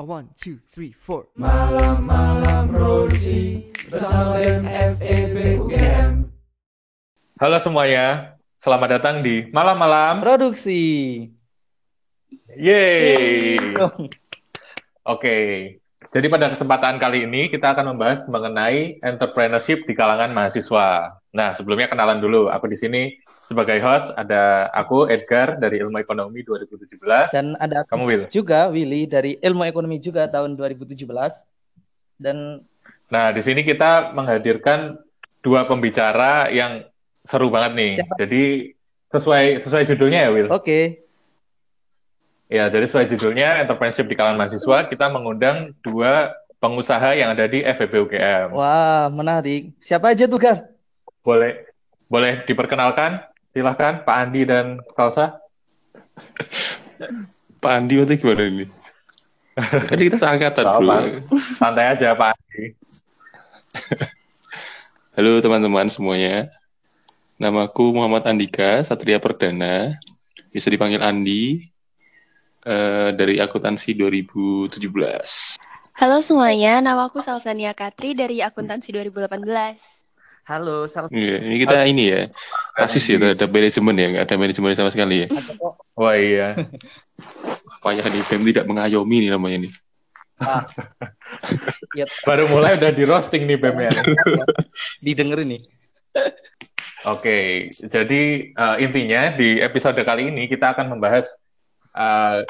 A one, two, three, four. Malam-malam produksi bersama BEM FEB UGM. Halo semuanya, selamat datang di malam-malam. Produksi. Yeay. Oke, jadi pada kesempatan kali ini kita akan membahas mengenai entrepreneurship di kalangan mahasiswa. Nah, sebelumnya kenalan dulu. Aku di sini sebagai host ada aku Edgar dari Ilmu Ekonomi 2017. Dan ada aku Kamu Will. juga Willy dari Ilmu Ekonomi juga tahun 2017. Dan Nah, di sini kita menghadirkan dua pembicara yang seru banget nih. Siapa? Jadi sesuai sesuai judulnya ya, Will. oke, Ya, jadi sesuai judulnya entrepreneurship di kalangan mahasiswa, kita mengundang dua pengusaha yang ada di FEB UGM. wah menarik. Siapa aja tuh Gar? Boleh boleh diperkenalkan? Silahkan Pak Andi dan Salsa. Pak Andi waktu gimana ini? Kan kita seangkatan, Gak bro. Santai aja Pak Andi. Halo teman-teman semuanya. Namaku Muhammad Andika, Satria Perdana. Bisa dipanggil Andi. eh, dari akuntansi 2017. Halo semuanya, nama aku Salsania Katri dari akuntansi 2018. Halo, salah Iya, ini kita ini ya, asis ya terhadap manajemen ya, nggak ada manajemen sama sekali ya. Wah iya. Payah nih, BEM tidak mengayomi nih namanya nih. Ah. Ya, Baru mulai udah di roasting nih BEM ya. didengerin nih. Oke, jadi eh, intinya di episode kali ini kita akan membahas eh,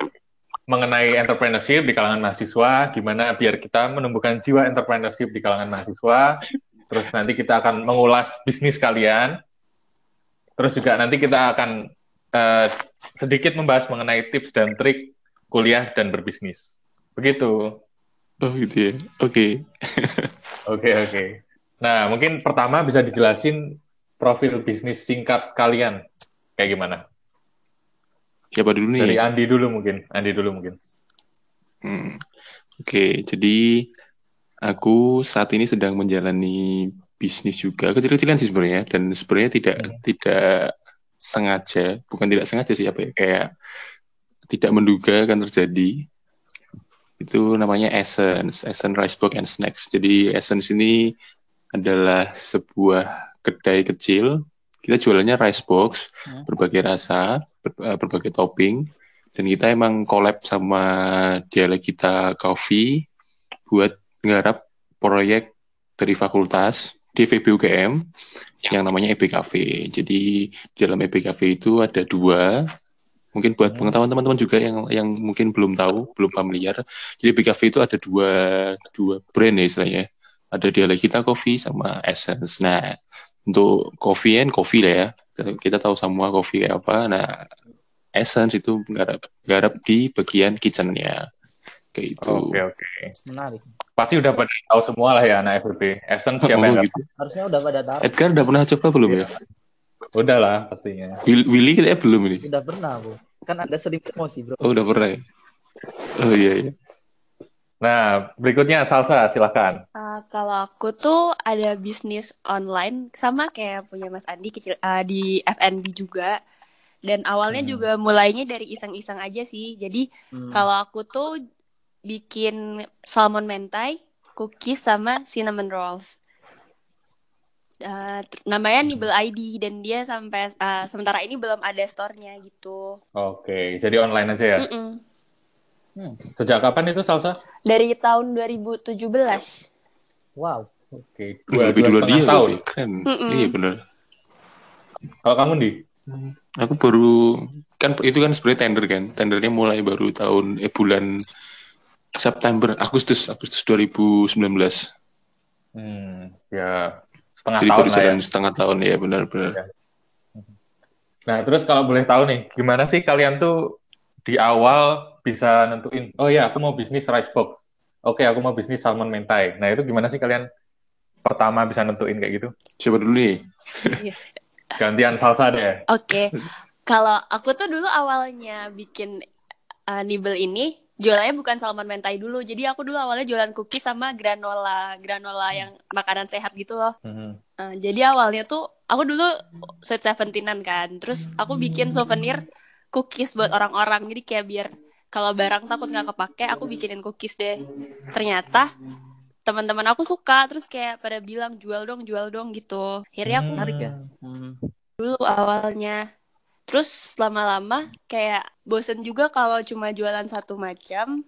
mengenai entrepreneurship di kalangan mahasiswa, gimana biar kita menumbuhkan jiwa entrepreneurship di kalangan mahasiswa. Terus nanti kita akan mengulas bisnis kalian. Terus juga nanti kita akan eh, sedikit membahas mengenai tips dan trik kuliah dan berbisnis. Begitu. Oh gitu ya, oke. Oke, oke. Nah, mungkin pertama bisa dijelasin profil bisnis singkat kalian kayak gimana? Siapa dulu nih? Dari Andi dulu mungkin. Andi dulu mungkin. Hmm. Oke, jadi aku saat ini sedang menjalani bisnis juga kecil-kecilan sih sebenarnya dan sebenarnya tidak Hmm. tidak sengaja, bukan tidak sengaja sih apa ya, kayak tidak menduga akan terjadi. Itu namanya Essence, Essence Rice Box and Snacks. Jadi Essence ini adalah sebuah kedai kecil. Kita jualannya rice box, Hmm. berbagai rasa, ber- eh, berbagai topping dan kita emang collab sama dialek kita coffee buat nggarap proyek dari fakultas di UGM yang namanya EB Cafe. Jadi di dalam EB Cafe itu ada dua, mungkin buat Hmm. pengetahuan teman-teman juga yang yang mungkin belum tahu, belum familiar. Jadi EB Cafe itu ada dua dua brand ya istilahnya. Ada dialek kita coffee sama Essence. Nah, untuk coffee and coffee lah ya. Kita- tahu semua coffee kayak apa. Nah, Essence itu garap, garap di bagian kitchennya kayak itu. Oke, oke. Menarik. Pasti udah pada tahu semua lah ya anak FBB. Essence siapa Oh, yang gitu. Harusnya udah pada tahu. Edgar udah pernah coba belum ya? Udah lah pastinya. Will- Willy kayaknya belum ini. Udah pernah, Bu. Kan ada sering promosi, Bro. Oh udah pernah ya? Oh iya iya. Nah, berikutnya Salsa, silakan. Uh, kalau aku tuh ada bisnis online sama kayak punya Mas Andi kecil uh, di FNB juga. Dan awalnya Hmm. juga mulainya dari iseng-iseng aja sih. Jadi Hmm. kalau aku tuh bikin salmon mentai, cookies sama cinnamon rolls. Uh, namanya Nibble ID dan dia sampai uh, sementara ini belum ada store-nya gitu. Oke, jadi online aja ya. Mm-mm. Sejak kapan itu Salsa? Dari tahun 2017. Wow. Oke, dua, Lebih dua dia tahun. berarti. Keren. Iya benar. Kalau kamu di? Aku baru kan itu kan sebenarnya tender kan. Tendernya mulai baru tahun eh bulan September, Agustus, Agustus 2019. Hmm, ya setengah Jadi tahun baru lah ya. jalan setengah tahun ya benar-benar. Nah, terus kalau boleh tahu nih, gimana sih kalian tuh di awal bisa nentuin, oh ya, aku mau bisnis rice box. Oke, aku mau bisnis salmon mentai. Nah, itu gimana sih kalian pertama bisa nentuin kayak gitu? Siapa dulu nih? Gantian salsa deh. Oke, kalau aku tuh dulu awalnya bikin uh, nibble ini jualannya bukan salmon mentai dulu. Jadi aku dulu awalnya jualan cookies sama granola, granola yang makanan sehat gitu loh. Mhm. Uh, jadi awalnya tuh aku dulu sweet seventeenan kan. Terus aku bikin souvenir cookies buat orang-orang. Jadi kayak biar kalau barang takut nggak kepake aku bikinin cookies deh ternyata teman-teman aku suka terus kayak pada bilang jual dong jual dong gitu akhirnya aku Menarik ya. Hmm. dulu awalnya terus lama-lama kayak bosen juga kalau cuma jualan satu macam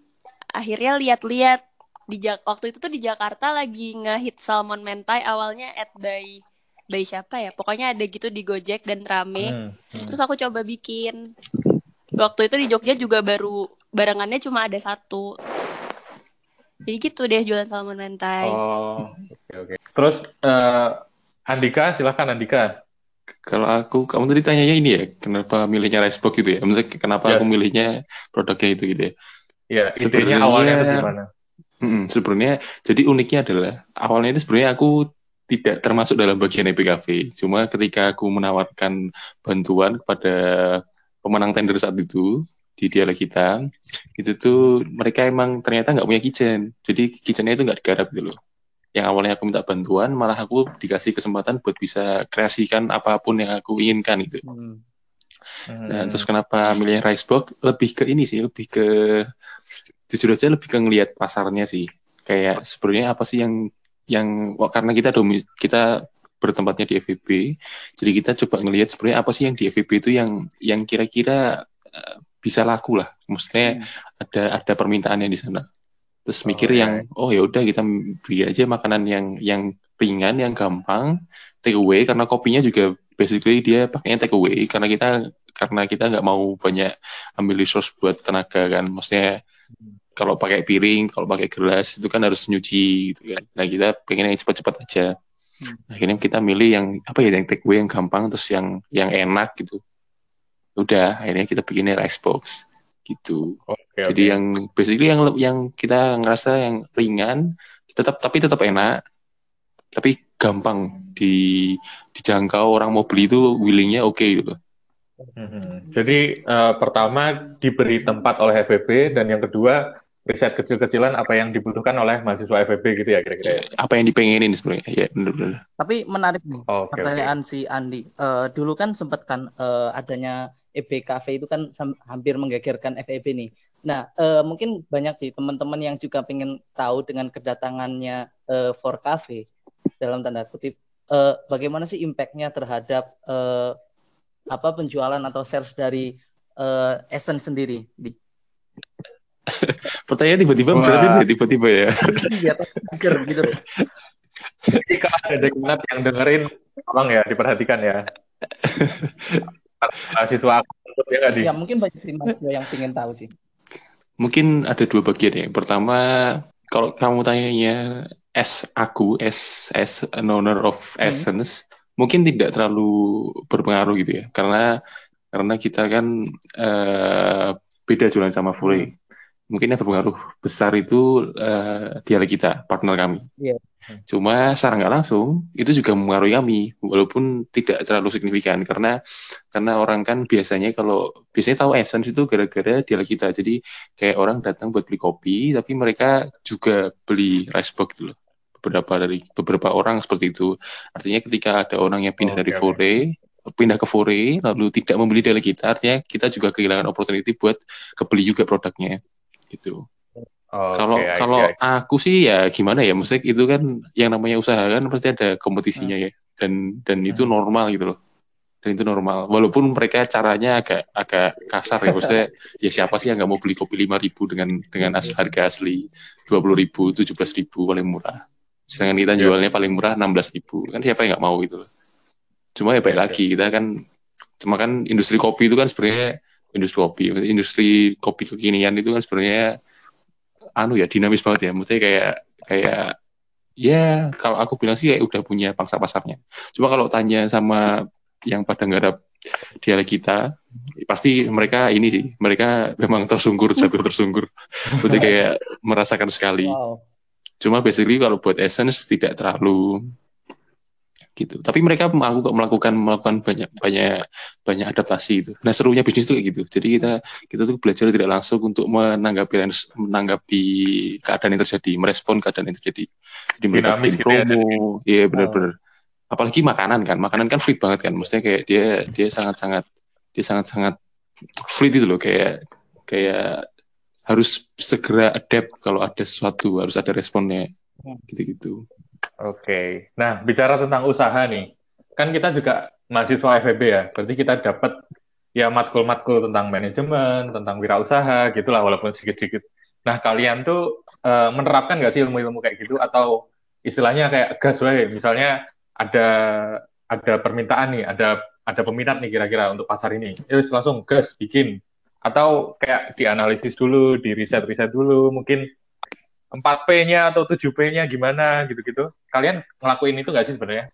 akhirnya lihat-lihat di waktu itu tuh di Jakarta lagi ngehit salmon mentai awalnya at by by siapa ya pokoknya ada gitu di Gojek dan rame Hmm, hmm. terus aku coba bikin waktu itu di Jogja juga baru barengannya cuma ada satu jadi gitu deh jualan salmon mentai Oh, oke oke. Terus eh, Andika, silakan Andika. Kalau aku, kamu tadi tanyanya ini ya, kenapa milihnya Ricebox gitu ya? Maksudnya kenapa Yes. aku milihnya produknya itu gitu ya? Ya, Sebenarnya- awalnya itu gimana? Mm-mm, sebenarnya, jadi uniknya adalah awalnya itu sebenarnya aku tidak termasuk dalam bagian EPKV. Cuma ketika aku menawarkan bantuan kepada pemenang tender saat itu di dialog kita, itu tuh mereka emang ternyata nggak punya kitchen. Jadi kitchennya itu nggak digarap gitu loh. Yang awalnya aku minta bantuan, malah aku dikasih kesempatan buat bisa kreasikan apa pun yang aku inginkan itu. Hmm. Nah, terus kenapa milih Ricebox? Lebih ke ini sih, lebih ke jujur aja lebih ke ngelihat pasarnya sih. Kayak sebenarnya apa sih yang yang karena kita domi, kita bertempatnya di FVB, jadi kita coba ngelihat sebenarnya apa sih yang di FVB itu yang yang kira-kira eh, bisa laku lah. Maksudnya ada ada permintaannya di sana. Terus Oh, mikir yang oh ya udah kita bikin aja makanan yang yang ringan, yang gampang, take away karena kopinya juga basically dia pakainya take away karena kita karena kita nggak mau banyak ambil resource buat tenaga kan. Maksudnya kalau pakai piring kalau pakai gelas itu kan harus nyuci gitu kan. Nah kita pengen yang cepat-cepat aja. Hmm. akhirnya kita milih yang apa ya yang take away yang gampang terus yang yang enak gitu. Udah akhirnya kita bikinnya rice box gitu Oke, jadi oke. yang basically yang yang kita ngerasa yang ringan tetap tapi tetap enak tapi gampang di dijangkau orang mau beli itu willingnya oke gitu Mhm. Jadi eh, pertama diberi tempat oleh FEB dan yang kedua riset kecil-kecilan apa yang dibutuhkan oleh mahasiswa FEB gitu ya kira-kira. ya? apa yang dipengenin sebenarnya ya benar-benar Tapi menarik nih oke. pertanyaan si Andi. Eh, dulu kan sempat kan eh, adanya EBKV itu kan hampir menggegerkan FEB nih. Nah, eh, mungkin banyak sih teman-teman yang juga pengen tahu dengan kedatangannya eh, for Cafe dalam tanda kutip eh, bagaimana sih impactnya terhadap eh, apa penjualan atau sales dari eh, Essence sendiri di pertanyaan tiba-tiba berarti ya, tiba-tiba ya di atas speaker gitu. Jadi kalau ada yang dengerin, tolong ya diperhatikan ya. Mahasiswa aku ya? Ya mungkin banyak sih mahasiswa yang pengen tahu sih. mungkin ada dua bagian ya pertama kalau kamu tanyanya as aku as as an owner of Hmm. essence mungkin tidak terlalu berpengaruh gitu ya karena karena kita kan eh, beda jualan sama Fure mungkin yang berpengaruh besar itu eh, dialek kita partner kami. Iya. cuma secara nggak langsung itu juga mempengaruhi kami walaupun tidak terlalu signifikan. Karena karena orang kan biasanya kalau biasanya tahu essence itu gara-gara dialek kita. Jadi kayak orang datang buat beli kopi tapi mereka juga beli rice box gitu loh. Beberapa dari beberapa orang seperti itu. Artinya ketika ada orang yang pindah Oke, dari oke. Fore pindah ke Fore lalu tidak membeli dari kita artinya kita juga kehilangan opportunity buat kebeli juga produknya gitu. Oke, kalau I- kalau I- aku sih ya gimana ya maksudnya itu kan yang namanya usaha kan pasti ada kompetisinya ya. Dan dan itu normal gitu loh. Dan itu normal. Walaupun mereka caranya agak agak kasar ya maksudnya ya siapa sih yang nggak mau beli kopi lima ribu dengan dengan as- harga asli dua puluh ribu tujuh belas ribu paling murah. Sedangkan kita Iya. jualnya paling murah enam belas ribu. Kan siapa yang nggak mau gitu loh. Cuma ya baik Iya, lagi kita kan cuma kan industri kopi itu kan sebenarnya industri kopi industri kopi kekinian itu kan sebenarnya anu ya dinamis banget ya. Maksudnya kayak kayak ya kalau aku bilang sih ya udah punya pangsa pasarnya. Cuma kalau tanya sama yang pada nggarap dialek kita pasti mereka ini sih mereka memang tersungkur jatuh tersungkur. Berarti kayak merasakan sekali. Wow. cuma basically kalau buat essence tidak terlalu gitu. Tapi mereka melakukan melakukan melakukan banyak banyak banyak adaptasi itu nah serunya bisnis itu kayak gitu. Jadi kita kita tuh belajar tidak langsung untuk menanggapi menanggapi keadaan yang terjadi merespon keadaan yang terjadi. Jadi mereka Dinamis bikin gitu ya, promo. iya benar-benar. Apalagi makanan kan. Makanan kan fluid banget kan. Maksudnya kayak dia dia sangat-sangat dia sangat-sangat fluid itu loh. Kayak kayak harus segera adapt kalau ada sesuatu harus ada responnya. Hmm. gitu-gitu Oke. Nah, bicara tentang usaha nih. Kan kita juga mahasiswa FEB ya. Berarti kita dapat ya matkul-matkul tentang manajemen, tentang wirausaha gitulah walaupun sedikit-sedikit. Nah, kalian tuh eh, menerapkan nggak sih ilmu-ilmu kayak gitu atau istilahnya kayak gas wae. Misalnya ada ada permintaan nih, ada ada peminat nih kira-kira untuk pasar ini. Ya wis langsung gas bikin. Atau kayak dianalisis dulu, di riset-riset dulu, mungkin 4P-nya atau 7P-nya gimana gitu-gitu. Kalian ngelakuin itu nggak sih sebenarnya?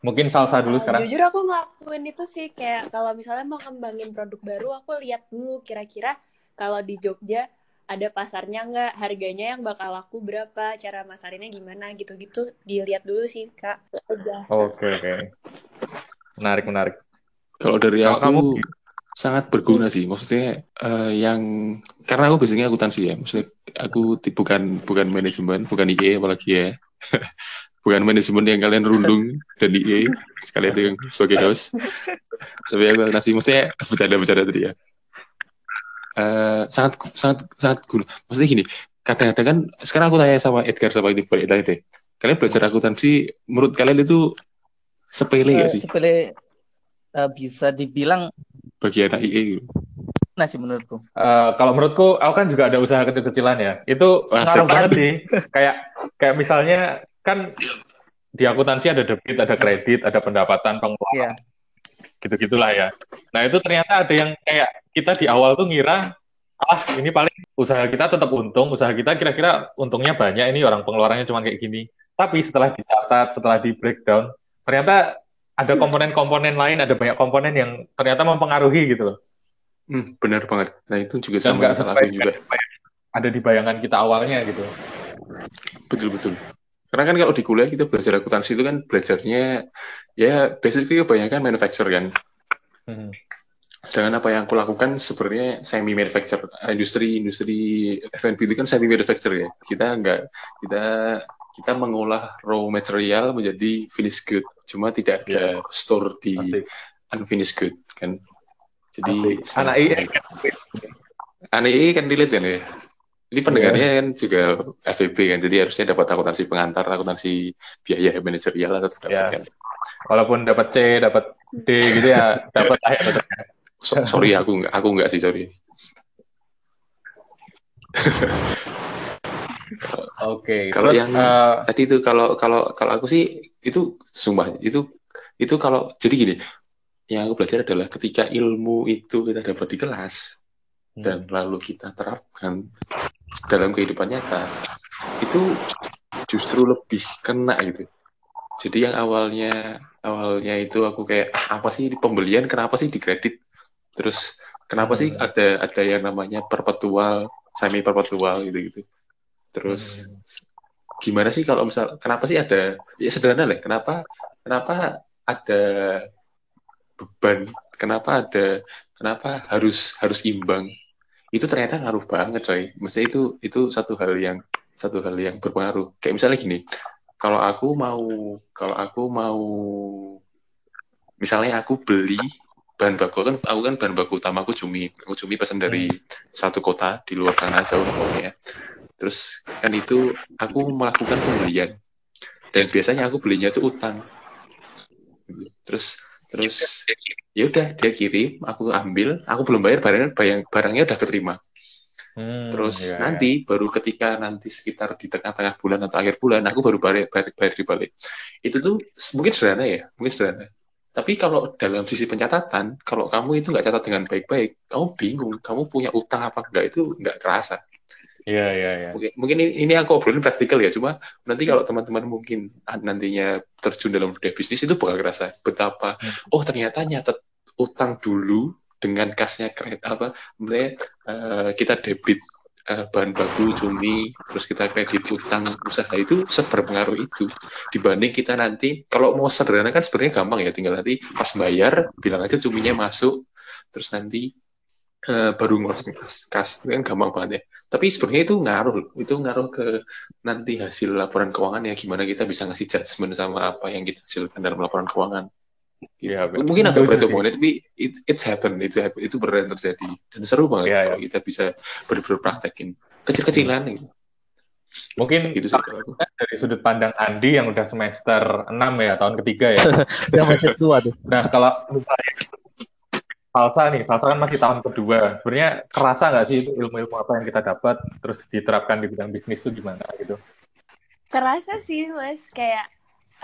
Mungkin salsa dulu sekarang. Jujur aku ngelakuin itu sih kayak kalau misalnya mau kembangin produk baru aku lihat dulu kira-kira kalau di Jogja ada pasarnya nggak, harganya yang bakal laku berapa, cara masarinnya gimana gitu-gitu dilihat dulu sih kak. Oke, oke. Menarik, menarik. Kalau dari Kalau aku kamu sangat berguna sih. Maksudnya eh, yang karena aku biasanya akuntansi ya. Maksudnya aku bukan bukan manajemen, bukan IE apalagi ya. bukan manajemen yang kalian rundung dan IE sekalian yang sebagai host. Tapi aku akuntansi. Maksudnya bercanda-bercanda tadi ya. Eh, sangat sangat sangat guna. Maksudnya gini, kadang-kadang kan sekarang aku tanya sama Edgar sama ini balik tanya deh. Kalian belajar akuntansi, menurut kalian itu sepele Eh, gak sih sepele eh, bisa dibilang bagi anak IE gitu? nah sih menurutku. Eh, kalau menurutku, aku kan juga ada usaha kecil-kecilan ya. Itu ngaruh banget sih. kayak kayak misalnya kan di akuntansi ada debit, ada kredit, ada pendapatan, pengeluaran, Iya. gitu-gitulah ya. Nah itu ternyata ada yang kayak kita di awal tuh ngira, ah ini paling usaha kita tetap untung, usaha kita kira-kira untungnya banyak, ini orang pengeluarannya cuma kayak gini. Tapi setelah dicatat, setelah di breakdown, ternyata ada komponen-komponen lain, ada banyak komponen yang ternyata mempengaruhi gitu loh. Hmm, benar banget. Nah itu juga Dan sama nggak sesuai aku juga. dengan ada di bayangan kita awalnya gitu. Betul betul. Karena kan kalau di kuliah kita belajar akuntansi itu kan belajarnya ya basically kebanyakan manufacture kan. Hmm. Sedangkan apa yang aku lakukan sebenarnya semi manufacture. Industri industri F&B itu kan semi manufacture ya. Kita nggak kita kita mengolah raw material menjadi finished good. Cuma tidak ada store di Asik. unfinished good kan. Jadi Asik. Anak IE kan. Aneh ini kan relate kan ya. Ini pendengarnya kan juga FEB kan, jadi harusnya dapat akuntansi pengantar, akuntansi biaya manajerial atau dapat Ya. kan. Walaupun dapat C, dapat D gitu ya, dapat lah ya tetap. So- sorry aku nggak, aku nggak sih sorry. Oke. Kalau Terus, yang- eh, Tadi itu kalau kalau kalau aku sih itu sumpah itu itu kalau jadi gini, yang aku belajar adalah ketika ilmu itu kita dapat di kelas Hmm. dan lalu kita terapkan dalam kehidupan nyata, itu justru lebih kena gitu. Jadi yang awalnya awalnya itu aku kayak ah, apa sih di pembelian kenapa sih dikredit? Terus kenapa sih Hmm. ada ada yang namanya perpetual, semi perpetual gitu-gitu. Terus Hmm. gimana sih kalau misal kenapa sih ada ya sederhana lah kenapa kenapa ada beban kenapa ada kenapa harus harus imbang itu ternyata ngaruh banget coy maksudnya itu itu satu hal yang satu hal yang berpengaruh kayak misalnya gini kalau aku mau kalau aku mau misalnya aku beli bahan baku kan aku kan bahan baku utama aku cumi aku cumi pesan dari satu kota di luar sana jauh pokoknya terus kan itu aku melakukan pembelian. Dan biasanya aku belinya itu utang. Terus terus ya udah dia kirim aku ambil. Aku belum bayar barangnya bayang, barangnya udah keterima. Hmm, terus iya, nanti baru ketika nanti sekitar di tengah-tengah bulan atau akhir bulan aku baru bayar bayar, bayar itu tuh mungkin sederhana ya mungkin sederhana tapi kalau dalam sisi pencatatan kalau kamu itu nggak catat dengan baik-baik kamu bingung kamu punya utang apa enggak itu nggak kerasa Iya, iya, iya. Mungkin, mungkin ini, ini aku obrolin praktikal ya, cuma nanti kalau teman-teman mungkin nantinya terjun dalam dunia bisnis itu bakal kerasa betapa oh ternyata nyatet utang dulu dengan kasnya kredit apa, mulai eh, kita debit eh, bahan baku cumi, terus kita kredit utang usaha itu seberpengaruh itu dibanding kita nanti kalau mau sederhana kan sebenarnya gampang ya, tinggal nanti pas bayar bilang aja cuminya masuk, terus nanti eh, baru ngurus kas, kan gampang banget ya. Tapi sebenarnya itu ngaruh, itu ngaruh ke nanti hasil laporan keuangan ya gimana kita bisa ngasih judgement sama apa yang kita hasilkan dalam laporan keuangan. Gitu. Iya, betul. Mungkin agak Setuju berat sih. omongannya, tapi it, it's happen, itu happen, itu beneran terjadi dan seru banget Iya, kalau kita bisa bener-bener praktekin kecil-kecilan gitu. Mungkin Gitu sih kalau aku. dari sudut pandang Andi yang udah semester 6 ya, tahun ketiga ya. Yang masih tua tuh. Nah, kalau misalnya Salsa nih, Salsa kan masih tahun kedua. Sebenarnya kerasa nggak sih itu ilmu-ilmu apa yang kita dapat, terus diterapkan di bidang bisnis itu gimana gitu? Kerasa sih mas, kayak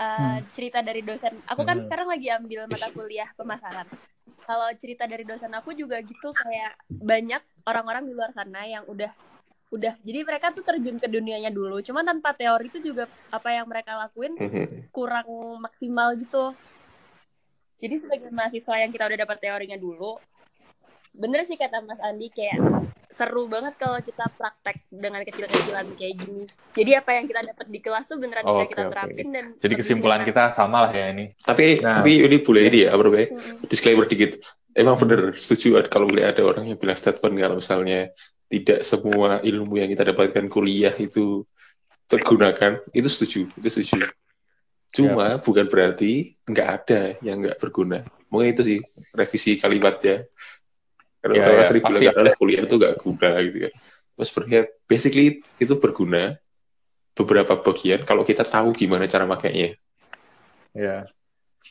uh, Hmm. cerita dari dosen. Aku kan Hmm. sekarang lagi ambil mata kuliah pemasaran. Kalau cerita dari dosen aku juga gitu, kayak banyak orang-orang di luar sana yang udah udah jadi mereka tuh terjun ke dunianya dulu cuma tanpa teori itu juga apa yang mereka lakuin kurang maksimal gitu jadi sebagai mahasiswa yang kita udah dapat teorinya dulu bener sih kata Mas Andi kayak seru banget kalau kita praktek dengan kecil-kecilan kayak gini jadi apa yang kita dapat di kelas tuh beneran bisa Oke, kita terapin dan Jadi kesimpulan kita sama lah ya ini. Tapi Nah. tapi ini boleh ini ya, Bro? Mm-mm. Disclaimer dikit. Emang bener setuju kalau melihat ada orang yang bilang statement kalau misalnya tidak semua ilmu yang kita dapatkan kuliah itu tergunakan, itu setuju, itu setuju. Cuma bukan berarti nggak ada yang nggak berguna. Mungkin itu sih revisi kalimatnya. Karena Ya, orang ya, sering bilang. "Alah, kuliah itu nggak guna gitu kan. Terus berarti basically itu berguna beberapa bagian kalau kita tahu gimana cara makainya. Ya.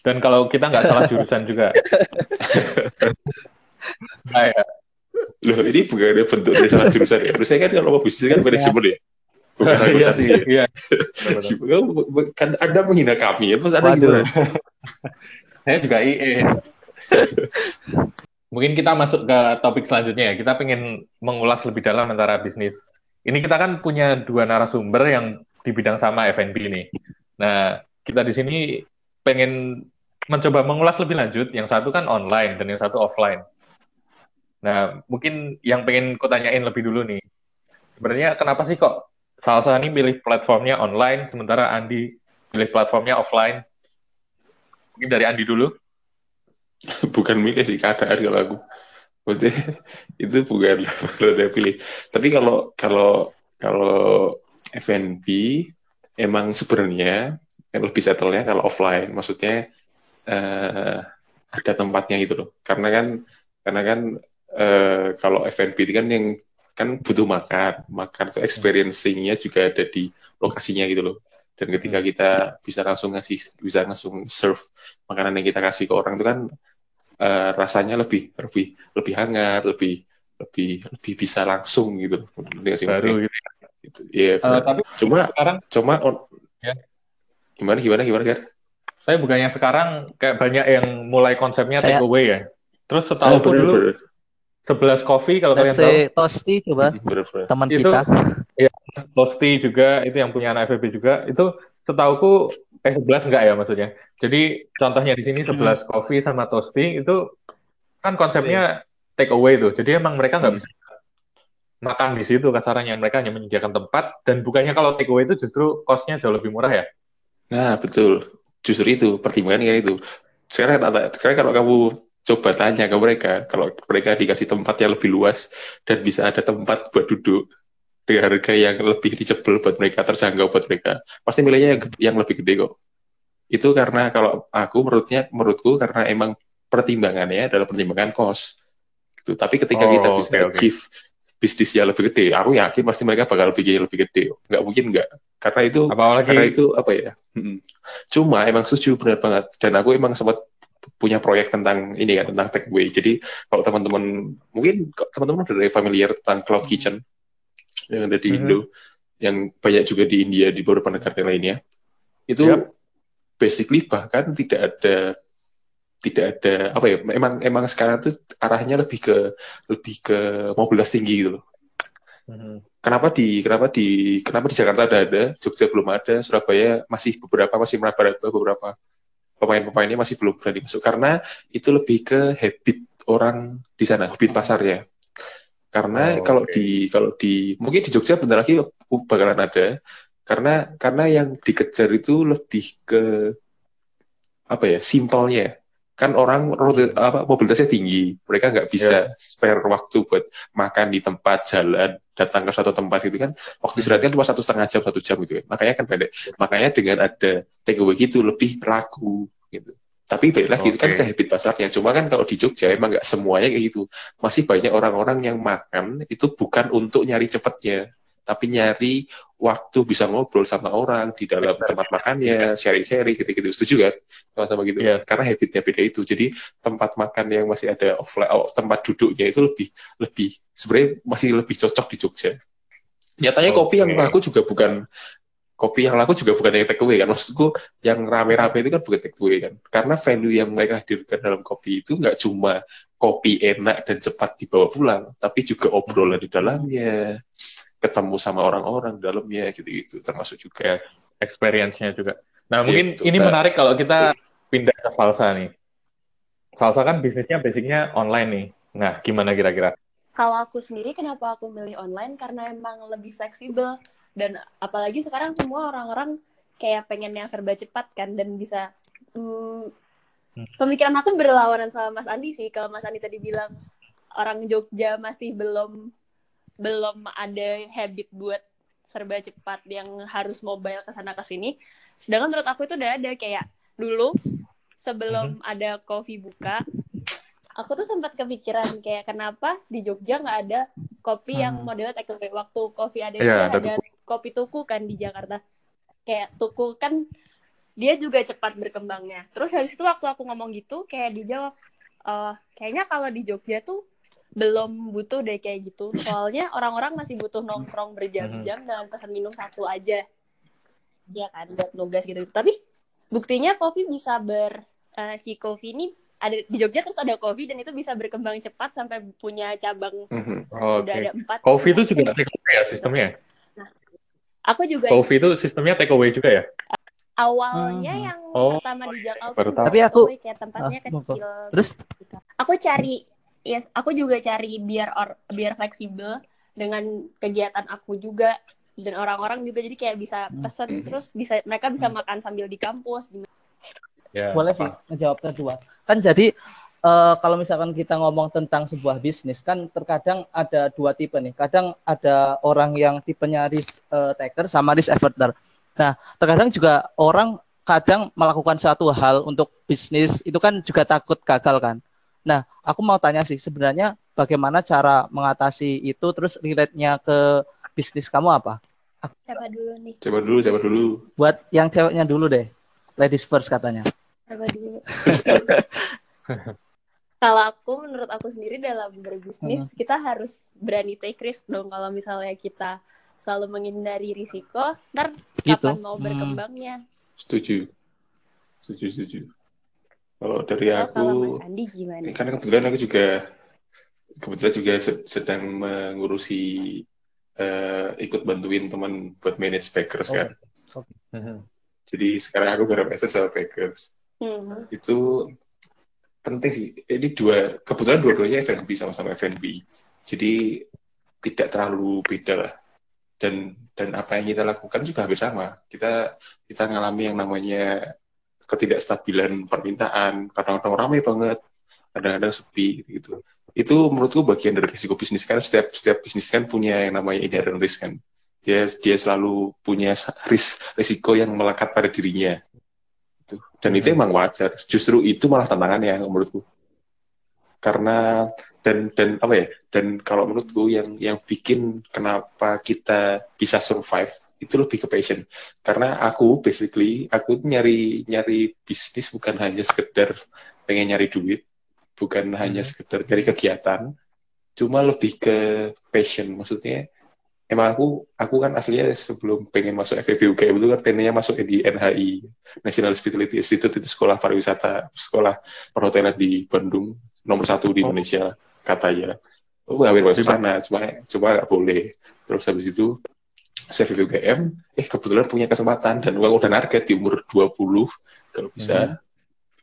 Dan kalau kita nggak salah jurusan juga. nah, ya. Loh, ini bukan ada bentuk dari salah jurusan ya. Harusnya kan kalau mau bisnis kan manajemen ya. Bukan Iya sih. ya. Iya. Kamu- Kan Anda menghina kami, ya. terus Anda Waduh. gimana? Saya juga IE. Mungkin kita masuk ke topik selanjutnya ya. Kita pengen mengulas lebih dalam antara bisnis. Ini kita kan punya dua narasumber yang di bidang sama F&B nih. Nah, kita di sini pengen mencoba mengulas lebih lanjut. Yang satu kan online dan yang satu offline. Nah, mungkin yang pengen kutanyain lebih dulu nih. Sebenarnya kenapa sih kok Salsa ini pilih platformnya online, sementara Andi pilih platformnya offline? Mungkin dari Andi dulu. Bukan milih sih keadaan kalau aku. Maksudnya itu bukan kalau saya pilih. Tapi kalau kalau kalau F&B emang sebenarnya yang lebih settle ya kalau offline. Maksudnya eh, ada tempatnya gitu loh. Karena kan karena kan eh, kalau F&B itu kan yang kan butuh makan, makan tuh experiencing-nya juga ada di lokasinya gitu loh. Dan ketika kita bisa langsung ngasih, bisa langsung serve makanan yang kita kasih ke orang itu kan eh, rasanya lebih lebih lebih hangat, lebih lebih lebih bisa langsung gitu. sih? Baru gitu. Gitu. Iya, Eh, benar. tapi Cuma sekarang cuma on- Ya. gimana gimana gimana Gar? saya bukannya sekarang kayak banyak yang mulai konsepnya Kayak- take away ya. Terus Oh, setahu bener, dulu bener. 11 coffee kalau Let's kalian tahu, Tosti coba teman kita. Tosti juga itu yang punya anak FBB juga itu setauku eh 11 enggak ya maksudnya. Jadi contohnya di sini 11 coffee sama Tosti itu kan konsepnya take away tuh. Jadi emang mereka nggak Hmm. bisa makan di situ kasarannya. Mereka hanya menyediakan tempat dan bukannya kalau take away itu justru cost-nya jauh lebih murah ya. Nah, betul. Justru itu pertimbangannya itu. Sekarang, sekarang kalau kamu coba tanya ke mereka, kalau mereka dikasih tempat yang lebih luas dan bisa ada tempat buat duduk dengan harga yang lebih reachable buat mereka, terjangkau buat mereka, pasti milihnya yang, yang lebih gede kok. Itu karena kalau aku menurutnya, menurutku karena emang pertimbangannya adalah pertimbangan cost. Gitu. Tapi ketika Oh, kita bisa oke. achieve bisnisnya lebih gede, aku yakin pasti mereka bakal bikin lebih gede. Nggak mungkin nggak. Karena itu Apalagi karena itu apa ya? mm, Cuma emang setuju benar banget. Dan aku emang sempat punya proyek tentang ini kan tentang takeaway. Jadi kalau teman-teman mungkin teman-teman udah familiar tentang cloud kitchen yang ada di Mhm. Indo, yang banyak juga di India di beberapa negara lainnya. Itu Yap. basically bahkan tidak ada tidak ada apa ya? Emang emang sekarang tuh arahnya lebih ke lebih ke mobilitas tinggi gitu loh Mhm. kenapa di kenapa di kenapa di Jakarta ada ada Jogja belum ada Surabaya masih beberapa masih meraba-raba beberapa pemain-pemainnya masih belum berani masuk karena itu lebih ke habit orang di sana habit pasarnya karena Oh, kalau oke. di kalau di mungkin di Jogja bentar lagi bakalan ada. Karena karena yang dikejar itu lebih ke apa ya simpelnya. Kan orang apa mobilitasnya tinggi. Mereka nggak bisa spare waktu buat makan di tempat jalan datang ke suatu tempat gitu kan. Waktu istirahatnya cuma satu setengah jam satu jam gitu kan. Makanya kan pendek. Makanya dengan ada take away gitu lebih laku gitu Tapi balik lagi itu kan ke habit pasarnya. Cuma kan kalau di Jogja emang nggak semuanya kayak gitu. Masih banyak orang-orang yang makan itu bukan untuk nyari cepetnya, tapi nyari waktu bisa ngobrol sama orang di dalam tempat makannya, sharing-sharing gitu-gitu. Setuju kan? Sama-sama gitu. Iya. Karena habitnya beda itu. Jadi tempat makan yang masih ada offline, oh, tempat duduknya itu lebih lebih sebenarnya masih lebih cocok di Jogja. Nyatanya kopi yang laku juga bukan kopi yang laku juga bukan yang take away kan. Maksudku yang rame-rame itu kan bukan take away kan. Karena value yang mereka hadirkan dalam kopi itu nggak cuma kopi enak dan cepat dibawa pulang, tapi juga obrolan di dalamnya, ketemu sama orang-orang dalamnya gitu-gitu termasuk juga. Ya, experience-nya juga. Nah, mungkin Gitu. ini Nah, menarik kalau kita pindah ke salsa nih. Salsa kan bisnisnya basicnya online nih. Nah, gimana kira-kira? Kalau aku sendiri kenapa aku milih online karena emang lebih fleksibel dan apalagi sekarang semua orang-orang kayak pengen yang serba cepat kan dan bisa hmm, pemikiran aku berlawanan sama Mas Andi sih. Kalau Mas Andi tadi bilang orang Jogja masih belum belum ada habit buat serba cepat yang harus mobile ke sana ke sini. Sedangkan menurut aku itu udah ada kayak dulu sebelum ada coffee buka aku tuh sempat kepikiran kayak kenapa di Jogja nggak ada kopi yang Hmm. modelnya take away. Waktu kopi ada ada ada kopi tuku kan di Jakarta kayak tuku kan dia juga cepat berkembangnya terus habis itu waktu aku ngomong gitu kayak dijawab "Eh, kayaknya kalau di Jogja tuh belum butuh deh kayak gitu soalnya orang-orang masih butuh nongkrong berjam-jam Hmm. dengan pesan minum satu aja ya kan buat nugas gitu tapi buktinya kopi bisa ber eh, si kopi ini ada di Jogja terus ada kopi dan itu bisa berkembang cepat sampai punya cabang Mhm. udah Oke. ada empat Coffee itu juga take away ya sistemnya? Aku juga Coffee itu sistemnya take away juga ya? awalnya Hmm. yang Oh, pertama di Jakarta baru tahu. Tapi aku- kayak tempatnya Ah, kecil Terus? gitu. aku cari yes aku juga cari biar or- biar fleksibel dengan kegiatan aku juga dan orang-orang juga jadi kayak bisa Hmm. pesen terus bisa mereka bisa makan sambil di kampus gimana Ya, boleh apa? sih ngejawab kedua kan jadi eh, kalau misalkan kita ngomong tentang sebuah bisnis kan terkadang ada dua tipe nih. Kadang ada orang yang tipenya risk eh, taker sama risk averter. Nah terkadang juga orang kadang melakukan suatu hal untuk bisnis itu kan juga takut gagal kan. Nah aku mau tanya sih sebenarnya bagaimana cara mengatasi itu terus relate-nya ke bisnis kamu apa? Siapa dulu nih? Coba dulu, coba dulu. buat yang ceweknya dulu deh. Ladies first katanya. Siapa dulu kalau aku menurut aku sendiri dalam berbisnis Hmm. kita harus berani take risk dong kalau misalnya kita selalu menghindari risiko ntar Gitu. kapan mau Hmm. berkembangnya Setuju. Setuju, setuju. Kalau dari Oh, aku, kalau Mas Andi gimana kan kebetulan aku juga kebetulan juga se- sedang mengurusi eh, ikut bantuin teman buat manage Packers kan. Mhm. Jadi sekarang aku garap asset sama Packers. Hmm. Itu penting sih. Ini dua kebetulan dua-duanya F&B sama-sama F&B. Jadi tidak terlalu beda lah. Dan dan apa yang kita lakukan juga hampir sama. Kita kita ngalami yang namanya ketidakstabilan permintaan. Kadang-kadang ramai banget, kadang-kadang sepi gitu. Itu menurutku bagian dari risiko bisnis kan. Setiap setiap bisnis kan punya yang namanya inherent risk kan. Dia dia selalu punya risk risiko yang melekat pada dirinya. Gitu. Dan itu emang wajar. Justru itu malah tantangannya menurutku. Karena dan dan apa ya? Dan kalau menurutku yang yang bikin kenapa kita bisa survive itu lebih ke passion. Karena aku basically aku nyari nyari bisnis bukan hanya sekedar pengen nyari duit, bukan hanya sekedar nyari kegiatan, cuma lebih ke passion. Maksudnya emang aku aku kan aslinya sebelum pengen masuk FEB UGM itu kan pengennya masuk di NHI National Hospitality Institute itu sekolah pariwisata sekolah perhotelan di Bandung nomor satu di Oh. Indonesia katanya. Oh hampir masuk sana cuma cuma nggak boleh. Terus habis itu saya FEB UGM eh kebetulan punya kesempatan dan uang udah target di umur 20 kalau bisa.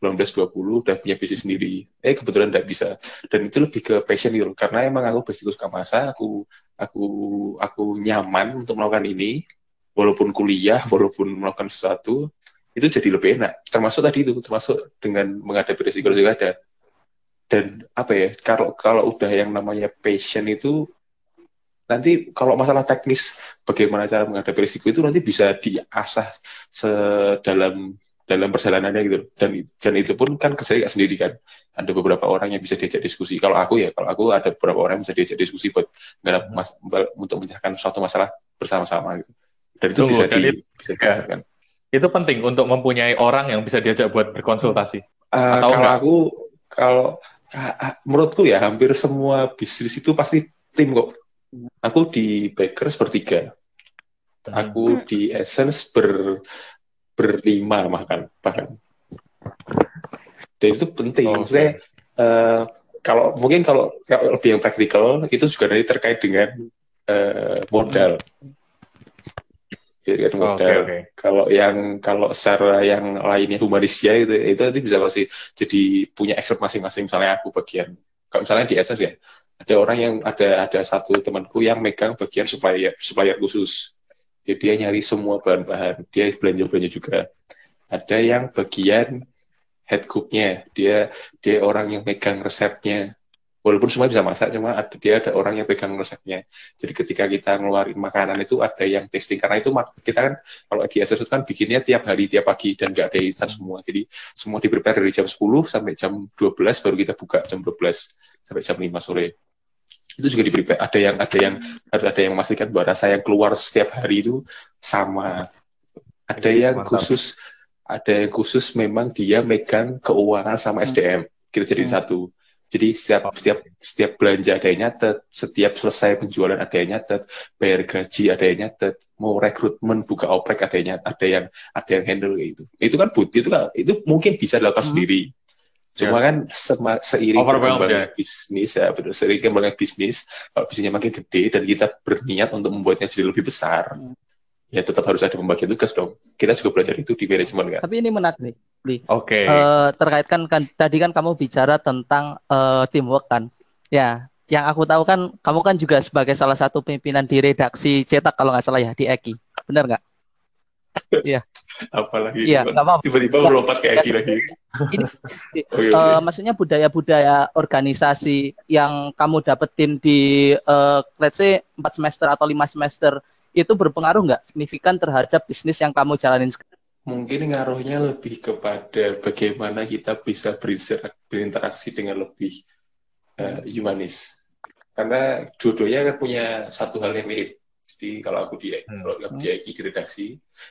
19-20 udah punya bisnis sendiri. Eh kebetulan nggak bisa. Dan itu lebih ke passion gitu loh. karena emang aku basic suka masak aku aku aku nyaman untuk melakukan ini. Walaupun kuliah walaupun melakukan sesuatu itu jadi lebih enak. Termasuk tadi itu termasuk dengan menghadapi risiko juga ada. Dan apa ya kalau kalau udah yang namanya passion itu nanti kalau masalah teknis bagaimana cara menghadapi risiko itu nanti bisa diasah sedalam dalam perjalanannya gitu. Dan dan itu pun kan kerja nggak sendiri kan. Ada beberapa orang yang bisa diajak diskusi. Kalau aku ya kalau aku ada beberapa orang yang bisa diajak diskusi buat nggak mas, untuk mencahkan suatu masalah bersama-sama gitu. Dan itu Tunggu, bisa dan di itu- bisa ya. dirasakan Itu penting untuk mempunyai orang yang bisa diajak buat berkonsultasi. Eh, Atau kalau enggak? aku kalau ah, ah, menurutku ya hampir semua bisnis itu pasti tim kok. Aku di Bakers bertiga aku di Essence ber berlima bahkan bahkan. Dan itu penting. Oke. maksudnya eh, kalau mungkin kalau, kalau lebih yang praktikal itu juga nanti terkait dengan eh, modal. Jadi kan modal. oke. kalau yang kalau secara yang lainnya humanisnya itu itu nanti bisa pasti jadi punya expert masing-masing. Misalnya aku bagian kalau misalnya di Essence ya ada orang yang ada ada satu temanku yang megang bagian supplier supplier khusus jadi dia nyari semua bahan-bahan. Dia belanja belanja juga. Ada yang bagian head cooknya. Dia dia orang yang megang resepnya. Walaupun semua bisa masak cuma ada dia ada orang yang pegang resepnya. Jadi ketika kita ngeluarin makanan itu ada yang testing karena itu kita kan kalau di SS kan bikinnya tiap hari tiap pagi dan nggak ada instan semua. Jadi semua di prepare dari jam 10 sampai jam 12 baru kita buka jam 12 sampai jam 5 sore itu juga di prepare. Ada yang ada yang harus ada yang memastikan bahwa rasa yang keluar setiap hari itu sama. Ada yang Mantap. khusus ada yang khusus memang dia megang keuangan sama SDM kita jadi Hmm. satu. Jadi setiap setiap setiap belanja ada yang nyatet setiap selesai penjualan ada yang nyatet bayar gaji ada yang nyatet mau rekrutmen buka oprek ada yang ada yang ada yang handle kayak gitu. Itu kan butuh itu kan itu mungkin bisa dilakukan Hmm. sendiri cuma kan sema- seiring berkembangnya ya. bisnis ya betul seiring berkembangnya bisnis kalau bisnisnya makin gede dan kita berniat untuk membuatnya jadi lebih besar Hmm. ya tetap harus ada pembagian tugas dong kita juga belajar itu di manajemen kan Tapi ini menarik. Oke. Eh, terkait kan, kan tadi kan kamu bicara tentang eh, teamwork kan. Ya, yang aku tahu kan kamu kan juga sebagai salah satu pimpinan di redaksi cetak kalau nggak salah ya di Eki. Benar nggak? Apalagi Iya, nggak apa-apa. tiba-tiba melompat kayak gini lagi Ini Oke, eh, oke. maksudnya budaya-budaya organisasi yang kamu dapetin di eh, let's say 4 semester atau lima semester itu berpengaruh nggak signifikan terhadap bisnis yang kamu jalanin sekarang? mungkin ngaruhnya lebih kepada bagaimana kita bisa berinterak- berinteraksi dengan lebih eh, humanis karena dua-duanya kan punya satu hal yang mirip jadi kalau aku di Hmm. kalau aku di EKI di redaksi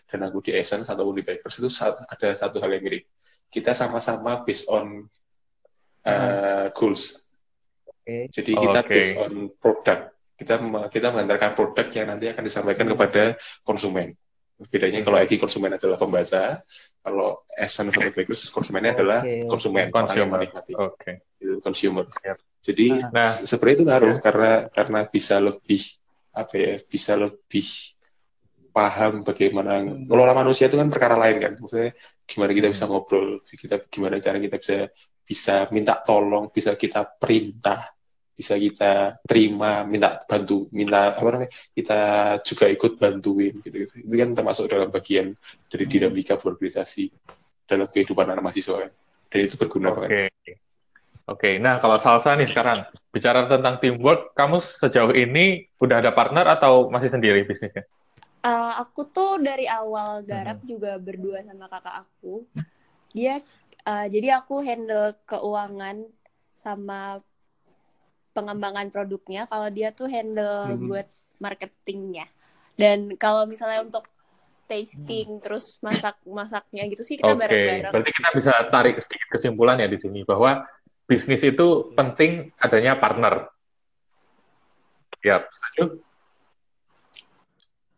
dan aku di Essence atau di Bakers itu ada satu hal yang mirip. Kita sama-sama based on eh, goals. Oke. jadi kita Oke. based on produk. Kita kita mengantarkan produk yang nanti akan disampaikan kepada konsumen. Bedanya kalau EKI konsumen adalah pembaca kalau Essence atau Bakers konsumennya adalah Oke, konsumen orang yang menikmati. Oke. itu consumer. Jadi Nah. se- sebenarnya itu ngaruh karena karena bisa lebih apa ya bisa lebih paham bagaimana ngelola manusia itu kan perkara lain kan. Maksudnya gimana kita bisa ngobrol kita gimana cara kita bisa bisa minta tolong bisa kita perintah bisa kita terima minta bantu minta apa namanya kita juga ikut bantuin gitu gitu. Itu kan termasuk dalam bagian dari dinamika berorganisasi dalam kehidupan anak mahasiswa kan. Dan itu berguna banget Oke. Nah kalau Salsa nih sekarang bicara tentang teamwork, kamu sejauh ini udah ada partner atau masih sendiri bisnisnya? Eh, aku tuh dari awal garap Hmm. juga berdua sama kakak aku. Dia eh, jadi aku handle keuangan sama pengembangan produknya. Kalau dia tuh handle Mhm. buat marketingnya. Dan kalau misalnya untuk tasting terus masak masaknya gitu sih kita Oke, bareng-bareng. berarti kita bisa tarik sedikit kesimpulan ya di sini bahwa bisnis itu penting adanya partner. Ya, setuju?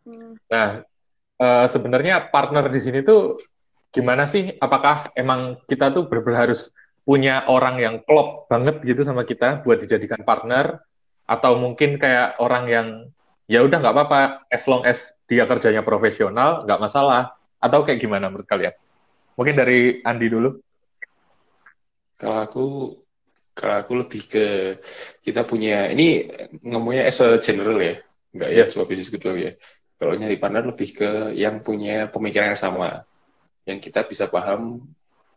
Hmm. Nah, eh, sebenarnya partner di sini tuh gimana sih? Apakah emang kita tuh benar-benar harus punya orang yang klop banget gitu sama kita buat dijadikan partner? Atau mungkin kayak orang yang ya udah nggak apa-apa, as long as dia kerjanya profesional, nggak masalah. Atau kayak gimana menurut kalian? Mungkin dari Andi dulu. Kalau aku kalau aku lebih ke kita punya ini ngomongnya as a general ya, enggak ya Iya. cuma bisnis kedua ya. Kalau nyari partner lebih ke yang punya pemikiran yang sama, yang kita bisa paham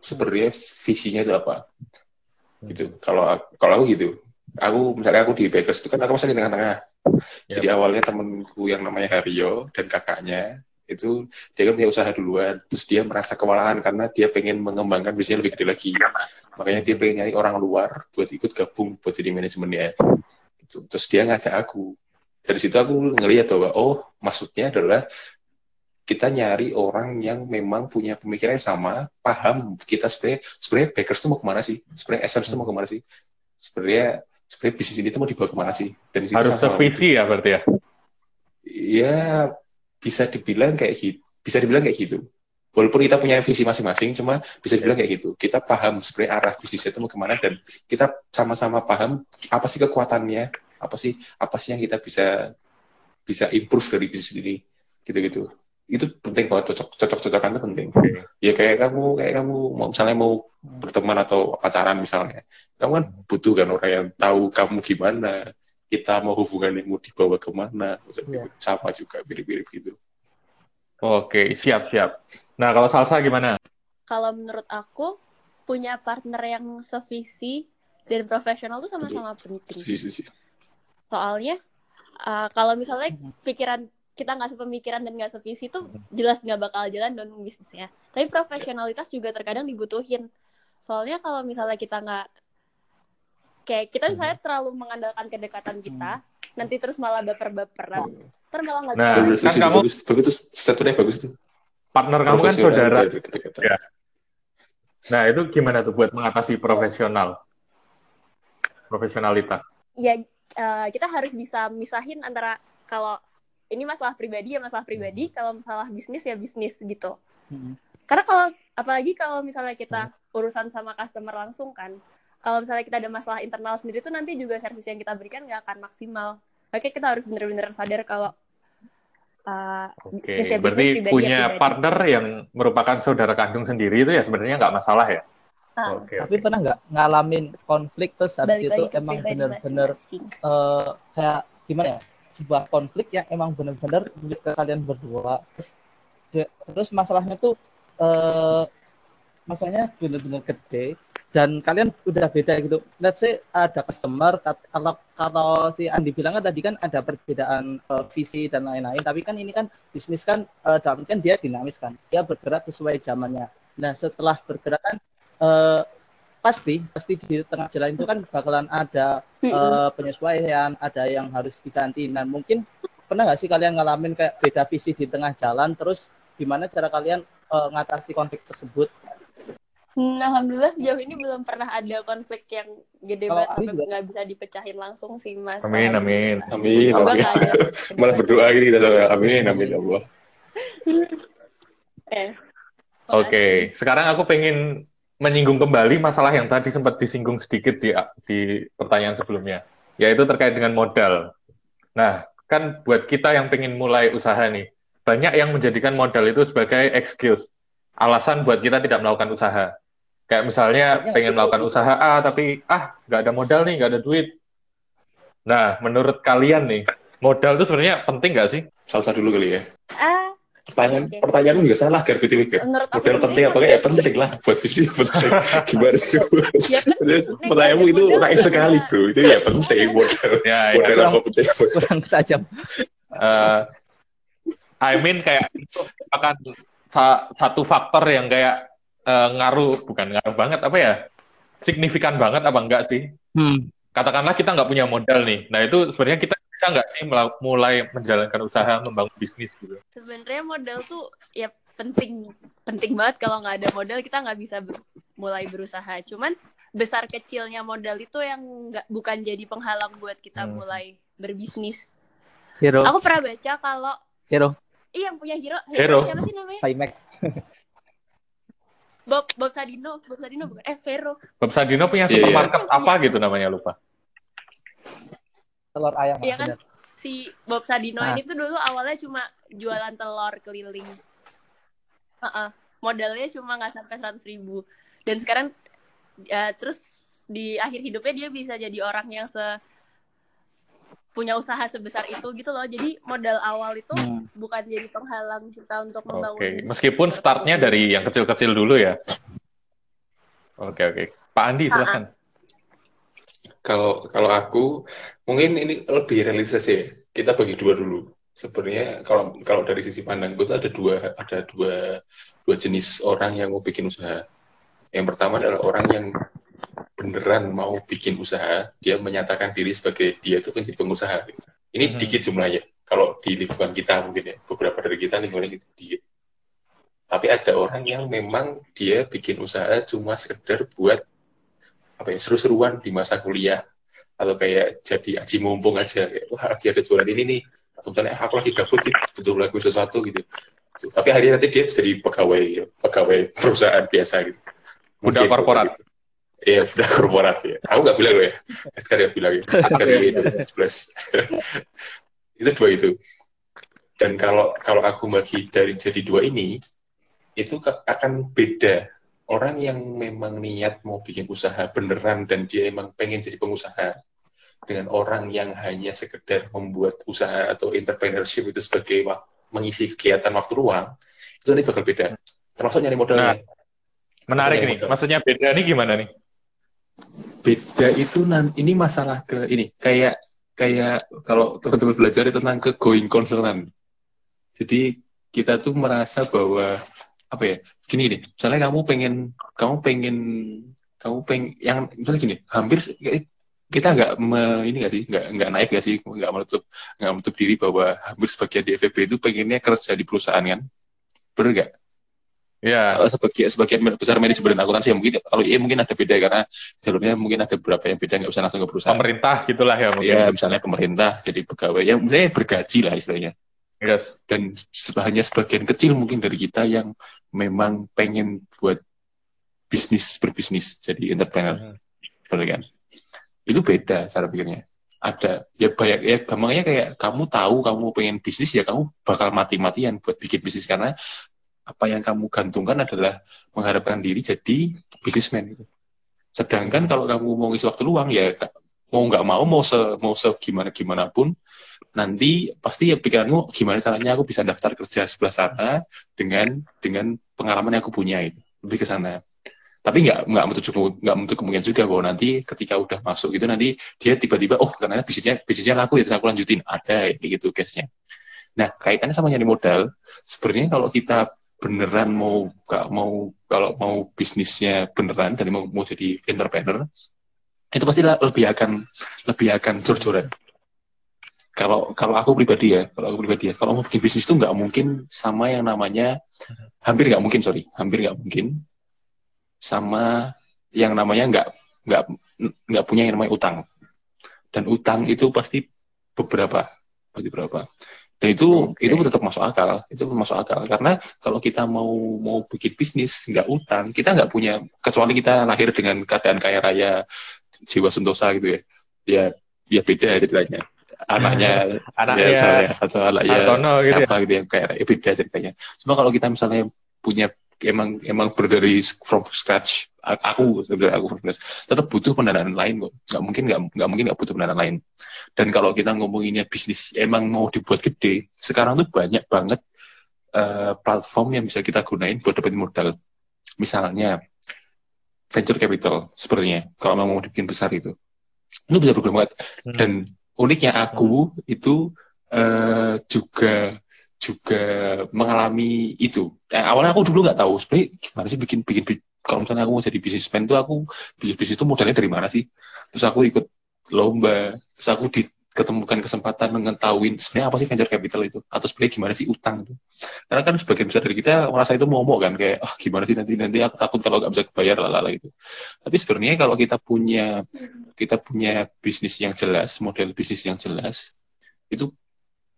sebenarnya visinya itu apa, gitu. Kalau kalau aku gitu, aku misalnya aku di Bakers itu kan aku masih di tengah-tengah. Yap. Jadi awalnya temenku yang namanya Haryo dan kakaknya itu dia kan punya usaha duluan terus dia merasa kewalahan karena dia pengen mengembangkan bisnisnya lebih gede lagi. Makanya dia pengen nyari orang luar buat ikut gabung buat jadi manajemennya. Gitu. terus dia ngajak aku. Dari situ aku ngeliat bahwa oh maksudnya adalah kita nyari orang yang memang punya pemikiran yang sama paham kita sebenarnya sebenarnya bakers tuh mau ke mana sih? Sebenarnya essence tuh mau ke mana sih? Sebenarnya sebenarnya bisnis ini tuh mau dibawa ke mana sih? Dan Harus sevisi ya berarti ya. ya bisa dibilang kayak gitu bisa dibilang kayak gitu. Walaupun kita punya visi masing-masing cuma bisa dibilang kayak gitu. Kita paham sebenarnya arah bisnis itu mau ke mana dan kita sama-sama paham apa sih kekuatannya apa sih apa sih yang kita bisa bisa improve dari bisnis ini gitu-gitu. Itu penting banget cocok cocok cocokan itu penting. Ya kayak kamu kayak kamu mau misalnya mau berteman atau pacaran misalnya. Kamu kan butuh kan orang yang tahu kamu gimana kita mau hubungannya mau dibawa ke mana Iya. sama juga mirip-mirip gitu Oke, siap siap. Nah kalau salsa gimana? Kalau menurut aku punya partner yang sevisi dan profesional tuh sama-sama penting. Soalnya uh, kalau misalnya pikiran kita nggak sepemikiran dan nggak sevisi tuh jelas nggak bakal jalan dan bisnisnya. Tapi profesionalitas juga terkadang dibutuhin. Soalnya kalau misalnya kita nggak kayak kita misalnya terlalu mengandalkan kedekatan kita, nanti terus malah baper-baperan, ntar malah nggak Nah, bagus, kan kamu- bagus, bagus tuh statementnya bagus tuh. Partner kamu kan saudara. Ya. Nah itu gimana tuh buat mengatasi profesional? Profesionalitas. ya eh, kita harus bisa misahin antara kalau ini masalah pribadi ya masalah pribadi, kalau masalah bisnis ya bisnis gitu. Hmm. Karena kalau apalagi kalau misalnya kita urusan sama customer langsung kan, kalau misalnya kita ada masalah internal sendiri tuh nanti juga servis yang kita berikan nggak akan maksimal. Makanya kita harus bener-bener sadar kalau uh, Oke, bisnis bisnis, berarti pribadi ya punya pribadi. partner yang merupakan saudara kandung sendiri itu ya sebenarnya nggak masalah ya? Ah, Oke, Tapi oke. pernah nggak ngalamin konflik terus habis balik itu emang bener-bener masing-masing. eh, kayak gimana ya sebuah konflik yang emang bener-bener milik ke kalian berdua terus de- terus masalahnya tuh eh masalahnya bener-bener gede dan kalian udah beda gitu. Let's say ada customer kalau kalau si Andi bilang kan tadi kan ada perbedaan eh, visi dan lain-lain. Tapi kan ini kan bisnis kan eh, dalam kan dia dinamis kan. Dia bergerak sesuai zamannya. Nah setelah bergerak kan eh, pasti pasti di tengah jalan itu kan bakalan ada eh, penyesuaian, ada yang harus diganti. Dan mungkin pernah nggak sih kalian ngalamin kayak beda visi di tengah jalan, terus gimana cara kalian eh, ngatasi konflik tersebut? Nah, alhamdulillah sejauh ini belum pernah ada konflik yang gede banget sampai nggak bisa dipecahin langsung sih mas. Amin, amin. Amin, amin. Malah berdoa gini kita sama, amin, amin, ya Allah. Eh, Oke, makasih. sekarang aku pengen menyinggung kembali masalah yang tadi sempat disinggung sedikit di, di pertanyaan sebelumnya, yaitu terkait dengan modal. Nah, kan buat kita yang pengen mulai usaha nih, banyak yang menjadikan modal itu sebagai excuse, alasan buat kita tidak melakukan usaha. Kayak misalnya Banyak pengen itu. melakukan usaha A, tapi ah, nggak ada modal nih, nggak ada duit. Nah, menurut kalian nih, modal itu sebenarnya penting nggak sih? Salsa dulu kali ya. Ah, Pertanyaan, Oke. pertanyaan juga salah, Gar, BTW, Modal penting apa enggak? Ya penting lah, buat bisnis penting. Gimana sih? Ya kan, Pertanyaanmu itu naik sekali, bro. Itu ya penting, modal. Ya, ya. Modal apa penting? Kurang tajam. eh I mean kayak itu akan sa- satu faktor yang kayak eh, ngaruh bukan ngaruh banget apa ya? Signifikan banget apa enggak sih? Hmm. katakanlah kita nggak punya modal nih. Nah itu sebenarnya kita bisa nggak sih mulai menjalankan usaha membangun bisnis gitu? Sebenarnya modal tuh ya penting penting banget. Kalau nggak ada modal kita nggak bisa ber- mulai berusaha. Cuman besar kecilnya modal itu yang nggak bukan jadi penghalang buat kita Hmm. mulai berbisnis. Hero, aku pernah baca kalau Hero, iya yang punya hero. Hero. siapa sih namanya? Climax. Bob Bob Sadino Bob Sadino bukan eh Vero Bob Sadino punya Iya, iya. supermarket apa gitu namanya lupa Telur ayam. Iya kan? bener. si Bob Sadino Ah. ini tuh dulu awalnya cuma jualan telur keliling. Heeh. Modalnya cuma nggak sampai seratus ribu. Dan sekarang ya, terus di akhir hidupnya dia bisa jadi orang yang se punya usaha sebesar itu gitu loh. Jadi modal awal itu Hmm. bukan jadi penghalang kita untuk oke membangun. bisnis. meskipun startnya dari yang kecil-kecil dulu ya oke oke Pak Andi silahkan Kalau kalau aku mungkin ini lebih realistis ya. Kita bagi dua dulu. sebenarnya kalau kalau dari sisi pandangku tuh ada dua ada dua dua jenis orang yang mau bikin usaha. Yang pertama adalah orang yang beneran mau bikin usaha, dia menyatakan diri sebagai dia itu kan jadi pengusaha. Ini Mhm. dikit jumlahnya. Kalau di lingkungan kita mungkin ya, beberapa dari kita lingkungannya gitu dikit. Tapi ada orang yang memang dia bikin usaha cuma sekedar buat apa ya seru-seruan di masa kuliah atau kayak jadi aji mumpung aja kayak, wah lagi ada jualan ini nih atau misalnya "Ah, aku lagi gabut nih butuh lagu sesuatu gitu tapi akhirnya nanti dia jadi pegawai pegawai perusahaan biasa gitu Udah Mungkin korporat. gitu. Iya, udah korporat ya. Aku nggak bilang loh ya. Edgar yang bilang ya. Edgar Iya, itu 17. itu dua itu. Dan kalau kalau aku bagi dari jadi dua ini, itu akan beda. Orang yang memang niat mau bikin usaha beneran dan dia emang pengen jadi pengusaha dengan orang yang hanya sekedar membuat usaha atau entrepreneurship itu sebagai mengisi kegiatan waktu luang, itu nanti bakal beda. Termasuk nyari modalnya. Menarik Oke, nih. Maksudnya beda nih gimana nih? Beda itu nan ini masalah ke ini kayak kayak kalau teman-teman belajar tentang ke going concernan jadi kita tuh merasa bahwa apa ya gini nih misalnya kamu pengen kamu pengen kamu pengen yang misalnya gini hampir kayak- kita nggak ini nggak sih nggak nggak naik nggak sih nggak menutup nggak menutup diri bahwa hampir sebagian di FVP itu pengennya kerja di perusahaan kan? Bener nggak Ya, kalau sebagian sebagian besar manajemen dan akuntansi ya mungkin kalau iya mungkin ada beda karena jalurnya mungkin ada beberapa yang beda nggak usah langsung ke perusahaan pemerintah gitulah ya mungkin. ya misalnya pemerintah jadi pegawai yang misalnya bergaji lah istilahnya Yes. dan hanya sebagian kecil mungkin dari kita yang memang pengen buat bisnis berbisnis jadi entrepreneur Mhm. betul kan itu beda cara pikirnya ada ya banyak ya gampangnya kayak kamu tahu kamu pengen bisnis ya kamu bakal mati-matian buat bikin bisnis karena apa yang kamu gantungkan adalah mengharapkan diri jadi bisnismen gitu. Sedangkan kalau kamu mau ngisi waktu luang ya mau nggak mau mau se mau se gimana gimana pun nanti pasti ya pikiranmu gimana caranya aku bisa daftar kerja sebelah sana dengan dengan pengalaman yang aku punya itu lebih ke sana. Tapi nggak nggak menutup nggak menutup kemungkinan juga bahwa nanti ketika udah masuk gitu nanti dia tiba-tiba oh ternyata bisnisnya bisnisnya laku ya terus aku lanjutin. Ada kayak gitu case-nya. Nah kaitannya sama nyari modal sebenarnya kalau kita beneran mau nggak mau kalau mau bisnisnya beneran dan mau mau jadi entrepreneur itu pasti lebih akan lebih akan jor-joran. Kalau kalau aku pribadi ya kalau aku pribadi ya kalau mau bikin bisnis itu nggak mungkin sama yang namanya hampir nggak mungkin sorry hampir nggak mungkin sama yang namanya nggak nggak nggak punya yang namanya utang. Dan utang itu pasti beberapa pasti berapa dan itu Oke. itu tetap masuk akal itu masuk akal karena kalau kita mau mau bikin bisnis nggak utang kita nggak punya kecuali kita lahir dengan keadaan kaya raya jiwa sentosa gitu ya ya ya beda ceritanya anaknya Anaknya ya, misalnya, atau anaknya Hartono gitu ya. siapa gitu yang kayak ya beda ceritanya cuma kalau kita misalnya punya emang emang berdiri from scratch aku sebenarnya aku scratch tetap butuh pendanaan lain kok. Nggak mungkin nggak nggak mungkin nggak butuh pendanaan lain. Dan kalau kita ngomonginnya bisnis emang mau dibuat gede sekarang tuh banyak banget eh, platform yang bisa kita gunain buat dapetin modal. Misalnya venture capital sepertinya kalau mau dibikin besar itu. Itu bisa berguna banget. Hmm. dan uniknya aku itu eh, juga juga mengalami itu. Eh, awalnya aku dulu nggak tahu sebenarnya gimana sih bikin bikin bi- kalau misalnya aku mau jadi bisnismen tuh aku bisnis bisnis itu modalnya dari mana sih? Terus aku ikut lomba, terus aku diketemukan kesempatan mengetahui sebenarnya apa sih venture capital itu atau sebenarnya gimana sih utang itu. Karena kan sebagian besar dari kita merasa itu momok kan kayak ah gimana sih nanti nanti aku takut kalau nggak bisa bayar lalala gitu. Tapi sebenarnya kalau kita punya kita punya bisnis yang jelas, model bisnis yang jelas, itu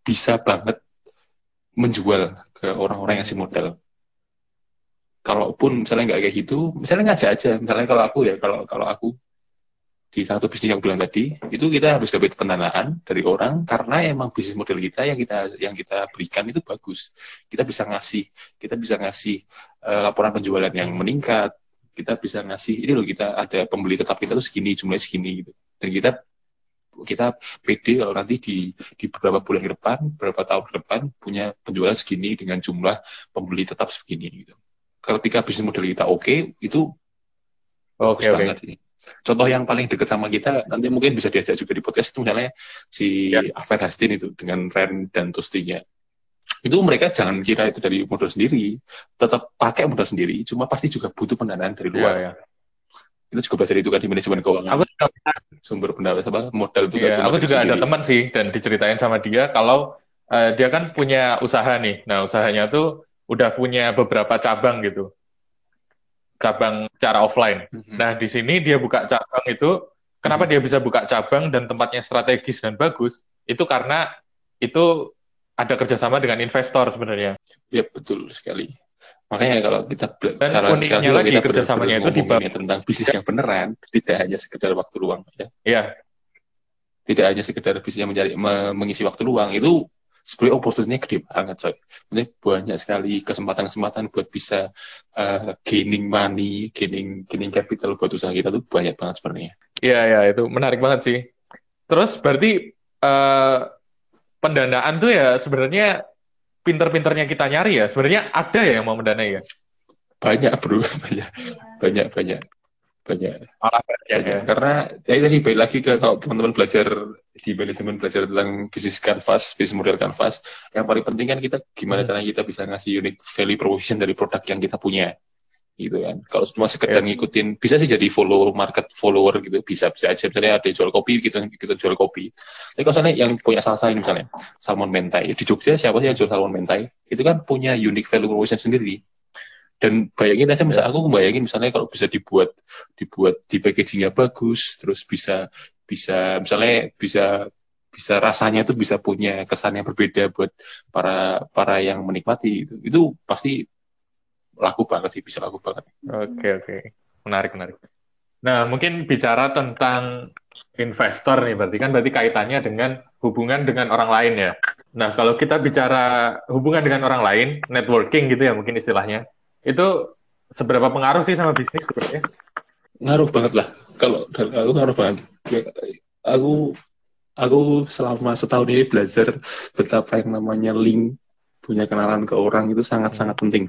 bisa banget menjual ke orang-orang yang si modal. Kalaupun misalnya nggak kayak gitu, misalnya ngajak aja. Misalnya kalau aku ya, kalau kalau aku di satu bisnis yang bilang tadi, itu kita harus dapat pendanaan dari orang karena emang bisnis model kita yang kita yang kita berikan itu bagus. Kita bisa ngasih, kita bisa ngasih eh, laporan penjualan yang meningkat. Kita bisa ngasih ini loh kita ada pembeli tetap kita tuh segini jumlahnya segini gitu. Dan kita kita pede kalau nanti di di beberapa bulan ke depan, beberapa tahun ke depan punya penjualan segini dengan jumlah pembeli tetap segini gitu. Ketika bisnis model kita oke, itu Oke bagus oke. banget sih. Contoh yang paling dekat sama kita nanti mungkin bisa diajak juga di podcast itu misalnya si Ya. Afer Hastin itu dengan Ren dan Tostinya. Itu mereka jangan kira itu dari modal sendiri, tetap pakai modal sendiri, cuma pasti juga butuh pendanaan dari luar. iya. Itu juga belajar itu kan di manajemen keuangan. Aku juga, Sumber pendanaan apa modal itu cuma aku juga ada sendiri. teman sih dan diceritain sama dia kalau eh, dia kan punya usaha nih. Nah, usahanya tuh udah punya beberapa cabang gitu. Cabang secara offline. Mhm. Nah, di sini dia buka cabang itu, kenapa dia bisa buka cabang dan tempatnya strategis dan bagus? Itu karena itu ada kerjasama dengan investor sebenarnya. Ya betul sekali. Makanya kalau kita Dan cara juga lagi kita kerjasamanya itu di bab- ya tentang bisnis yang beneran, tidak hanya sekedar waktu luang ya. Iya, Tidak hanya sekedar bisnis yang mencari me- mengisi waktu luang itu sebenarnya opportunity-nya gede banget coy. Ini banyak sekali kesempatan-kesempatan buat bisa uh, gaining money, gaining gaining capital buat usaha kita tuh banyak banget sebenarnya. iya, iya, itu menarik banget sih. Terus berarti eh, pendanaan tuh ya sebenarnya pinter-pinternya kita nyari ya. Sebenarnya ada ya yang mau mendanai ya. Banyak bro, banyak, Iya. banyak, banyak, banyak. Malah banyak ya. Karena ya tadi balik lagi ke kalau teman-teman belajar di manajemen belajar tentang bisnis canvas, bisnis model canvas, yang paling penting kan kita gimana Hmm. caranya kita bisa ngasih unique value proposition dari produk yang kita punya. Gitu kan. Kalau cuma sekedar Ya. ngikutin, bisa sih jadi follower, market follower gitu, bisa bisa aja. Misalnya ada yang jual kopi, kita kita jual kopi. Tapi kalau misalnya yang punya salsa ini misalnya, salmon mentai. Di Jogja siapa sih yang jual salmon mentai? Itu kan punya unique value proposition sendiri. Dan bayangin aja, misalnya aku bayangin misalnya kalau bisa dibuat dibuat di packagingnya bagus, terus bisa bisa misalnya bisa bisa rasanya itu bisa punya kesan yang berbeda buat para para yang menikmati itu. Itu pasti laku banget sih, bisa laku banget. Oke, oke. Menarik, menarik. Nah, mungkin bicara tentang investor nih, berarti kan berarti kaitannya dengan hubungan dengan orang lain ya. Nah, kalau kita bicara hubungan dengan orang lain, networking gitu ya mungkin istilahnya, itu seberapa pengaruh sih sama bisnis sebenarnya? Ngaruh banget lah. Kalau dari aku ngaruh banget. Ya, aku aku selama setahun ini belajar betapa yang namanya link punya kenalan ke orang itu sangat-sangat penting.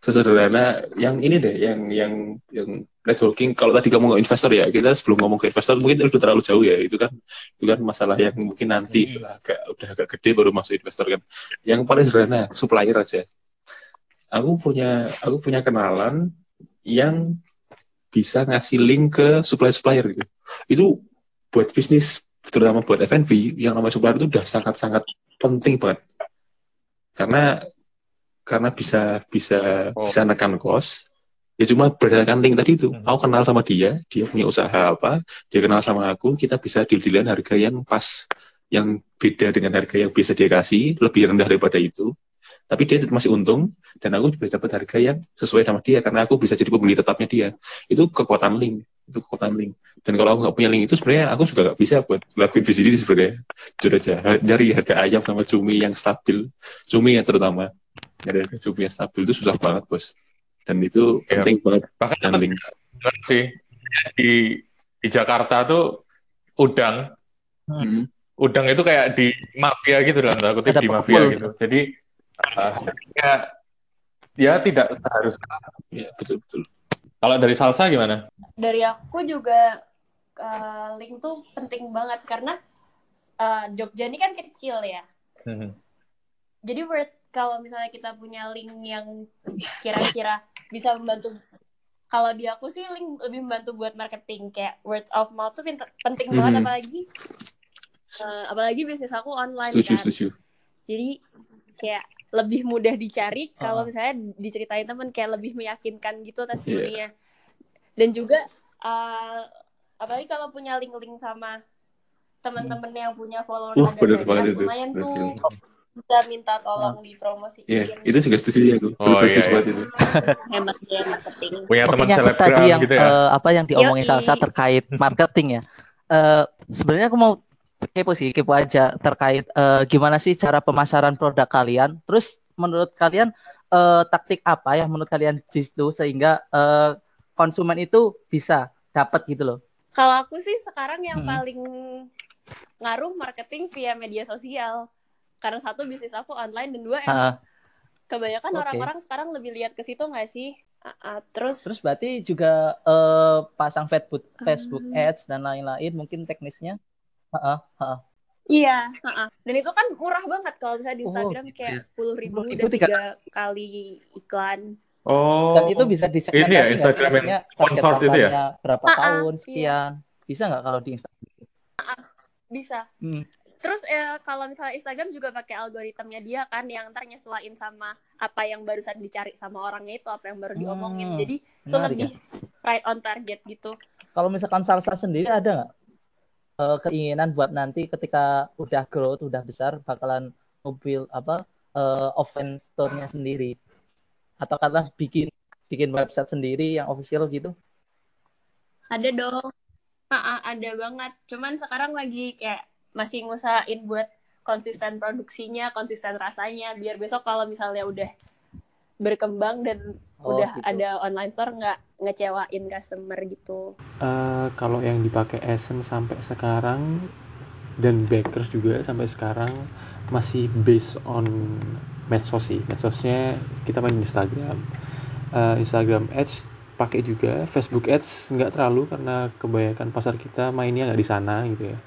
Sesederhana yang ini deh, yang yang yang networking. Kalau tadi kamu ngomong investor ya, kita sebelum ngomong ke investor mungkin itu terlalu jauh ya. Itu kan itu kan masalah yang mungkin nanti setelah agak udah agak gede baru masuk investor kan. Yang paling sederhana supplier aja. Aku punya aku punya kenalan yang bisa ngasih link ke supplier-supplier gitu. Itu buat bisnis, terutama buat F&B, yang namanya supplier itu udah sangat-sangat penting banget. Karena karena bisa bisa Oh. bisa nekan kos. Ya cuma berdasarkan link tadi itu. Hmm. Aku kenal sama dia, dia punya usaha apa, dia kenal sama aku, kita bisa deal-dealan harga yang pas, yang beda dengan harga yang biasa dia kasih, lebih rendah daripada itu. Tapi dia tetap masih untung, dan aku juga dapat harga yang sesuai sama dia, karena aku bisa jadi pembeli tetapnya dia. Itu kekuatan link, itu kekuatan link. Dan kalau aku nggak punya link itu, sebenarnya aku juga nggak bisa buat lakuin bisnis ini sebenarnya. Jujur aja, nyari harga ayam sama cumi yang stabil, cumi yang terutama, nyari harga cumi yang stabil itu susah banget, bos. Dan itu Iya. penting banget, Bahkan dan link. sih di di Jakarta tuh udang Hmm. udang itu kayak di mafia gitu dalam tanda kutip di mafia gitu. Jadi uh, harganya ya tidak seharusnya. Ya, betul-betul. Kalau dari salsa gimana? dari aku juga eh, link tuh penting banget karena eh, Jogja ini kan kecil ya. Mhm. Jadi worth kalau misalnya kita punya link yang kira-kira bisa membantu kalau di aku sih link lebih membantu buat marketing kayak word of mouth tuh pinter- penting banget Mhm. apalagi eh, apalagi bisnis aku online Setuju, kan. setuju. Jadi kayak lebih mudah dicari kalau Ah. misalnya diceritain temen kayak lebih meyakinkan gitu testimoninya. Dan juga uh, apalagi kalau punya link-link sama teman-teman yang punya follower Wah, ada bener banget itu. lumayan tuh Bener. bisa minta tolong dipromosiin. Iya, itu juga setuju sih aku. Oh, Betul iya, iya. banget itu. Hemat dia marketing. Punya teman selebgram tadi yang gitu ya? eh, apa yang diomongin Yoi. Salsa terkait marketing ya. Eh, sebenarnya aku mau kepo sih, kepo aja terkait eh, gimana sih cara pemasaran produk kalian. Terus menurut kalian eh, taktik apa yang menurut kalian jitu sehingga eh, konsumen itu bisa dapat gitu loh. Kalau aku sih sekarang yang Hmm. paling ngaruh marketing via media sosial. Karena satu bisnis aku online dan dua emang Ah, kebanyakan Oke. orang-orang sekarang lebih lihat ke situ nggak sih? Ah, ah, terus, Terus berarti juga eh, pasang Facebook Hmm. Facebook Ads dan lain-lain mungkin teknisnya. Heeh, heeh. iya, ah. dan itu kan murah banget kalau misalnya di Oh, Instagram gitu kayak ya. sepuluh ribu 10.000 dan tiga- kali iklan. Oh, Dan itu bisa ini ya disegmentasi sih? Instagram yang sponsored itu ya? berapa ah, tahun iya. sekian. Bisa nggak kalau di Instagram? Bisa. Hmm. Terus eh, kalau misalnya Instagram juga pakai algoritmnya dia kan yang ntar nyesuaiin sama apa yang barusan dicari sama orangnya itu, apa yang baru diomongin. Hmm, Jadi itu lebih right on target gitu. Kalau misalkan salsa sendiri ada nggak eh, keinginan buat nanti ketika udah growth, udah besar, bakalan mobil apa eh, offline store-nya sendiri? Atau kata bikin bikin website sendiri yang official gitu? Ada dong. Ah, ah, ada banget. Cuman sekarang lagi kayak masih ngusahain buat konsisten produksinya, konsisten rasanya, biar besok kalau misalnya udah berkembang dan Oh, udah gitu. ada online store nggak ngecewain customer gitu. Eh, kalau yang dipakai Essence sampai sekarang dan Bakers juga sampai sekarang masih based on medsos sih. Medsosnya kita main Instagram. Eh, Instagram Ads pakai juga, Facebook Ads nggak terlalu karena kebanyakan pasar kita mainnya nggak di sana gitu ya.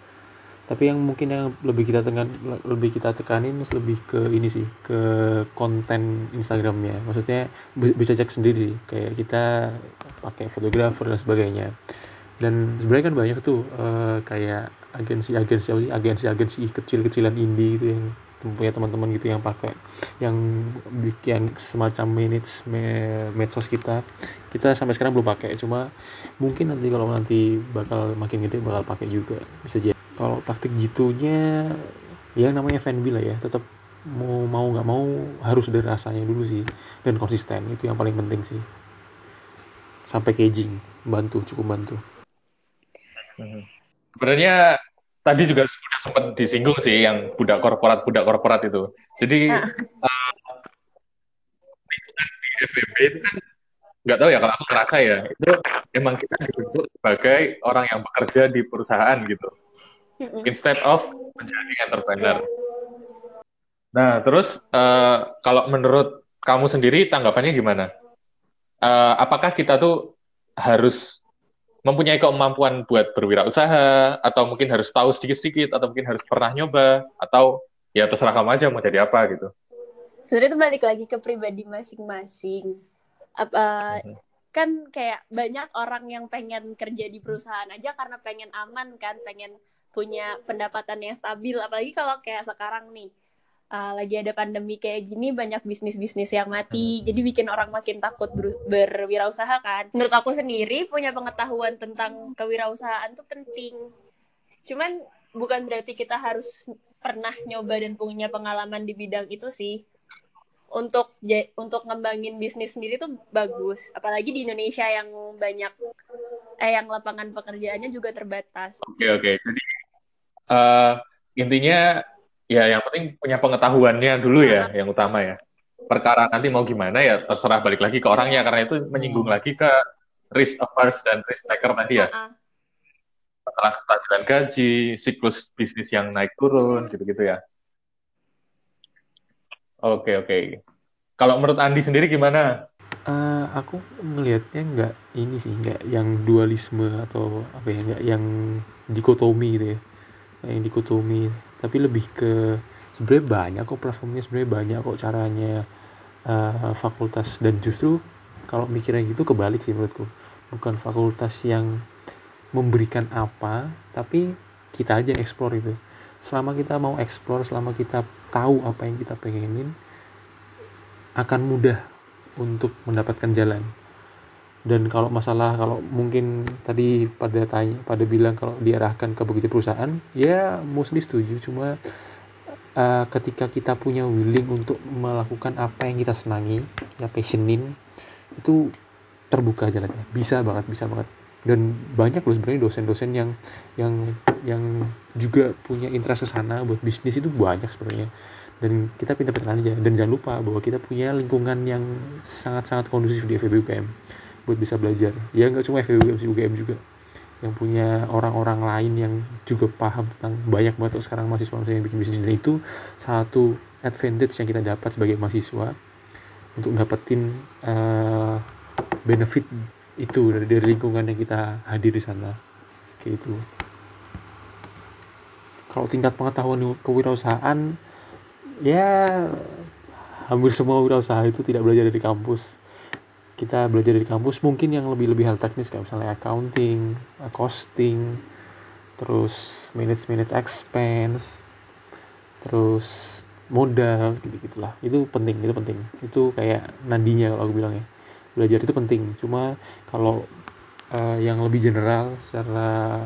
Tapi yang mungkin yang lebih kita tekan lebih kita tekanin lebih ke ini sih, ke konten Instagramnya. Maksudnya bi- bisa cek sendiri. Kayak kita pakai fotografer dan sebagainya. Dan sebenarnya kan banyak tuh eh, kayak agensi-agensi agensi-agensi kecil-kecilan indie gitu yang punya teman-teman gitu yang pakai yang bikin semacam manage me- medsos kita. Kita sampai sekarang belum pakai. Cuma mungkin nanti kalau nanti bakal makin gede bakal pakai juga. Bisa jadi kalau taktik gitunya ya namanya fanbi lah ya tetap mau mau nggak mau harus dari rasanya dulu sih dan konsisten itu yang paling penting sih sampai caging bantu cukup bantu Mhm. Sebenarnya tadi juga sudah sempat disinggung sih yang budak korporat budak korporat itu. Jadi Ah. eh, lingkungan di FEB itu kan nggak tahu ya kalau aku ngerasa ya itu emang kita dibentuk sebagai orang yang bekerja di perusahaan gitu. Instead of menjadi entrepreneur. Nah terus eh, kalau menurut kamu sendiri tanggapannya gimana? Eh, apakah kita tuh harus mempunyai kemampuan buat berwirausaha atau mungkin harus tahu sedikit-sedikit atau mungkin harus pernah nyoba atau ya terserah kamu aja mau jadi apa gitu. Sebenarnya itu balik lagi ke pribadi masing-masing. Apa Mhm. kan kayak banyak orang yang pengen kerja di perusahaan aja karena pengen aman kan, pengen punya pendapatan yang stabil. Apalagi kalau kayak sekarang nih, uh, lagi ada pandemi kayak gini, banyak bisnis-bisnis yang mati. Jadi bikin orang makin takut ber- berwirausaha kan. Menurut aku sendiri punya pengetahuan tentang kewirausahaan tuh penting. Cuman bukan berarti kita harus pernah nyoba dan punya pengalaman di bidang itu sih untuk untuk ngembangin bisnis sendiri tuh bagus apalagi di Indonesia yang banyak eh yang lapangan pekerjaannya juga terbatas Oke oke. Jadi eh, intinya ya yang penting punya pengetahuannya dulu ya yang utama ya. Perkara nanti mau gimana ya terserah balik lagi ke orangnya karena itu menyinggung lagi ke risk averse dan risk taker tadi ya. Ah, ah. Masalah kestabilan gaji, siklus bisnis yang naik turun gitu-gitu ya. Oke oke. Kalau menurut Andi sendiri gimana? Eh, aku ngelihatnya nggak ini sih nggak yang dualisme atau apa ya nggak yang dikotomi gitu ya yang dikotomi tapi lebih ke sebenarnya banyak kok platformnya sebenarnya banyak kok caranya eh, fakultas. Dan justru kalau mikirnya gitu kebalik sih menurutku. Bukan fakultas yang memberikan apa tapi kita aja yang explore itu. Selama kita mau explore selama kita tahu apa yang kita pengenin akan mudah untuk mendapatkan jalan dan kalau masalah kalau mungkin tadi pada tanya pada bilang kalau diarahkan ke begitu perusahaan ya mostly setuju. Cuma eh, ketika kita punya willing untuk melakukan apa yang kita senangi ya passionin itu terbuka jalannya. Bisa banget bisa banget. Dan banyak loh sebenarnya dosen-dosen yang yang yang juga punya interest ke sana buat bisnis itu banyak sebenarnya. Dan kita pintar-pintar aja. Dan jangan lupa bahwa kita punya lingkungan yang sangat-sangat kondusif di FEB buat bisa belajar. Ya nggak cuma FEB sih UGM juga. Yang punya orang-orang lain yang juga paham tentang banyak banget sekarang mahasiswa yang bikin bisnis. Dan itu satu advantage yang kita dapat sebagai mahasiswa untuk dapetin eh, benefit itu dari, dari lingkungan yang kita hadir di sana. Kayak itu kalau tingkat pengetahuan kewirausahaan ya hampir semua wirausaha itu tidak belajar dari kampus kita belajar dari kampus mungkin yang lebih lebih hal teknis kayak misalnya accounting costing terus manage manage expense terus modal gitu gitulah itu penting itu penting itu kayak nandinya kalau aku bilang ya belajar itu penting cuma kalau uh, yang lebih general secara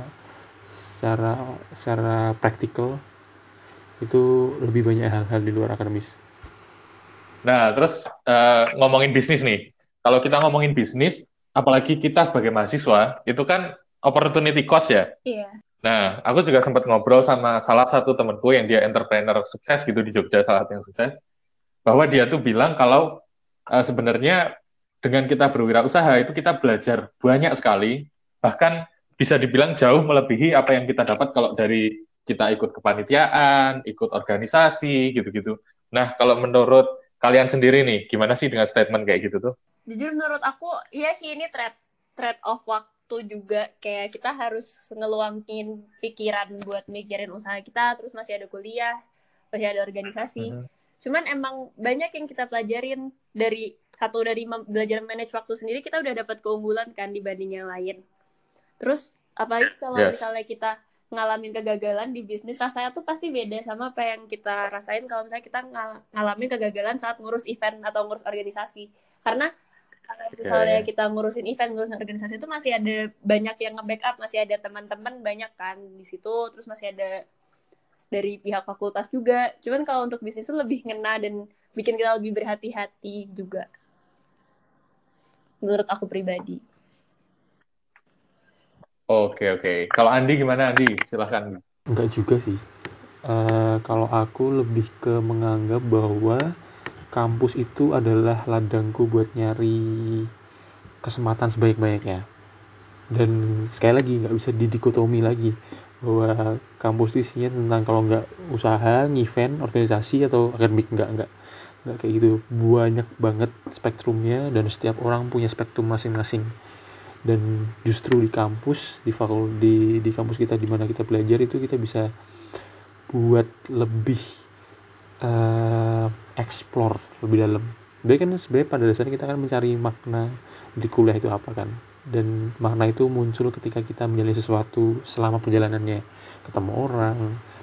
secara secara praktikal itu lebih banyak hal-hal di luar akademis. Nah, terus uh, ngomongin bisnis nih. Kalau kita ngomongin bisnis, apalagi kita sebagai mahasiswa, itu kan opportunity cost ya. Iya. Nah, aku juga sempat ngobrol sama salah satu temanku yang dia entrepreneur sukses gitu di Jogja, salah satu yang sukses, bahwa dia tuh bilang kalau uh, sebenarnya dengan kita berwirausaha itu kita belajar banyak sekali, bahkan bisa dibilang jauh melebihi apa yang kita dapat kalau dari kita ikut kepanitiaan, ikut organisasi, gitu-gitu. Nah, kalau menurut kalian sendiri nih, gimana sih dengan statement kayak gitu tuh? Jujur menurut aku, iya sih ini trade trade off waktu juga kayak kita harus ngeluangin pikiran buat mikirin usaha kita terus masih ada kuliah masih ada organisasi mm -hmm. cuman emang banyak yang kita pelajarin dari satu dari belajar manage waktu sendiri kita udah dapat keunggulan kan dibanding yang lain terus apalagi kalau yes. misalnya kita ngalamin kegagalan di bisnis rasanya tuh pasti beda sama apa yang kita rasain kalau misalnya kita ng ngalamin kegagalan saat ngurus event atau ngurus organisasi karena kalau misalnya kita ngurusin event, ngurusin organisasi itu masih ada banyak yang nge-backup, masih ada teman-teman banyak kan di situ, terus masih ada dari pihak fakultas juga. Cuman kalau untuk bisnis itu lebih ngena dan bikin kita lebih berhati-hati juga. Menurut aku pribadi. Oke, oke. Kalau Andi gimana Andi? Silahkan. Enggak juga sih. Uh, kalau aku lebih ke menganggap bahwa kampus itu adalah ladangku buat nyari kesempatan sebaik-baiknya dan sekali lagi nggak bisa didikotomi lagi bahwa kampus itu isinya tentang kalau nggak usaha, event, organisasi atau akademik nggak nggak nggak kayak gitu. Banyak banget spektrumnya dan setiap orang punya spektrum masing-masing. Dan justru di kampus di fakul di di kampus kita di mana kita belajar itu kita bisa buat lebih uh, explore lebih dalam. Jadi kan sebenarnya pada dasarnya kita kan mencari makna di kuliah itu apa kan. Dan makna itu muncul ketika kita menjalani sesuatu selama perjalanannya. Ketemu orang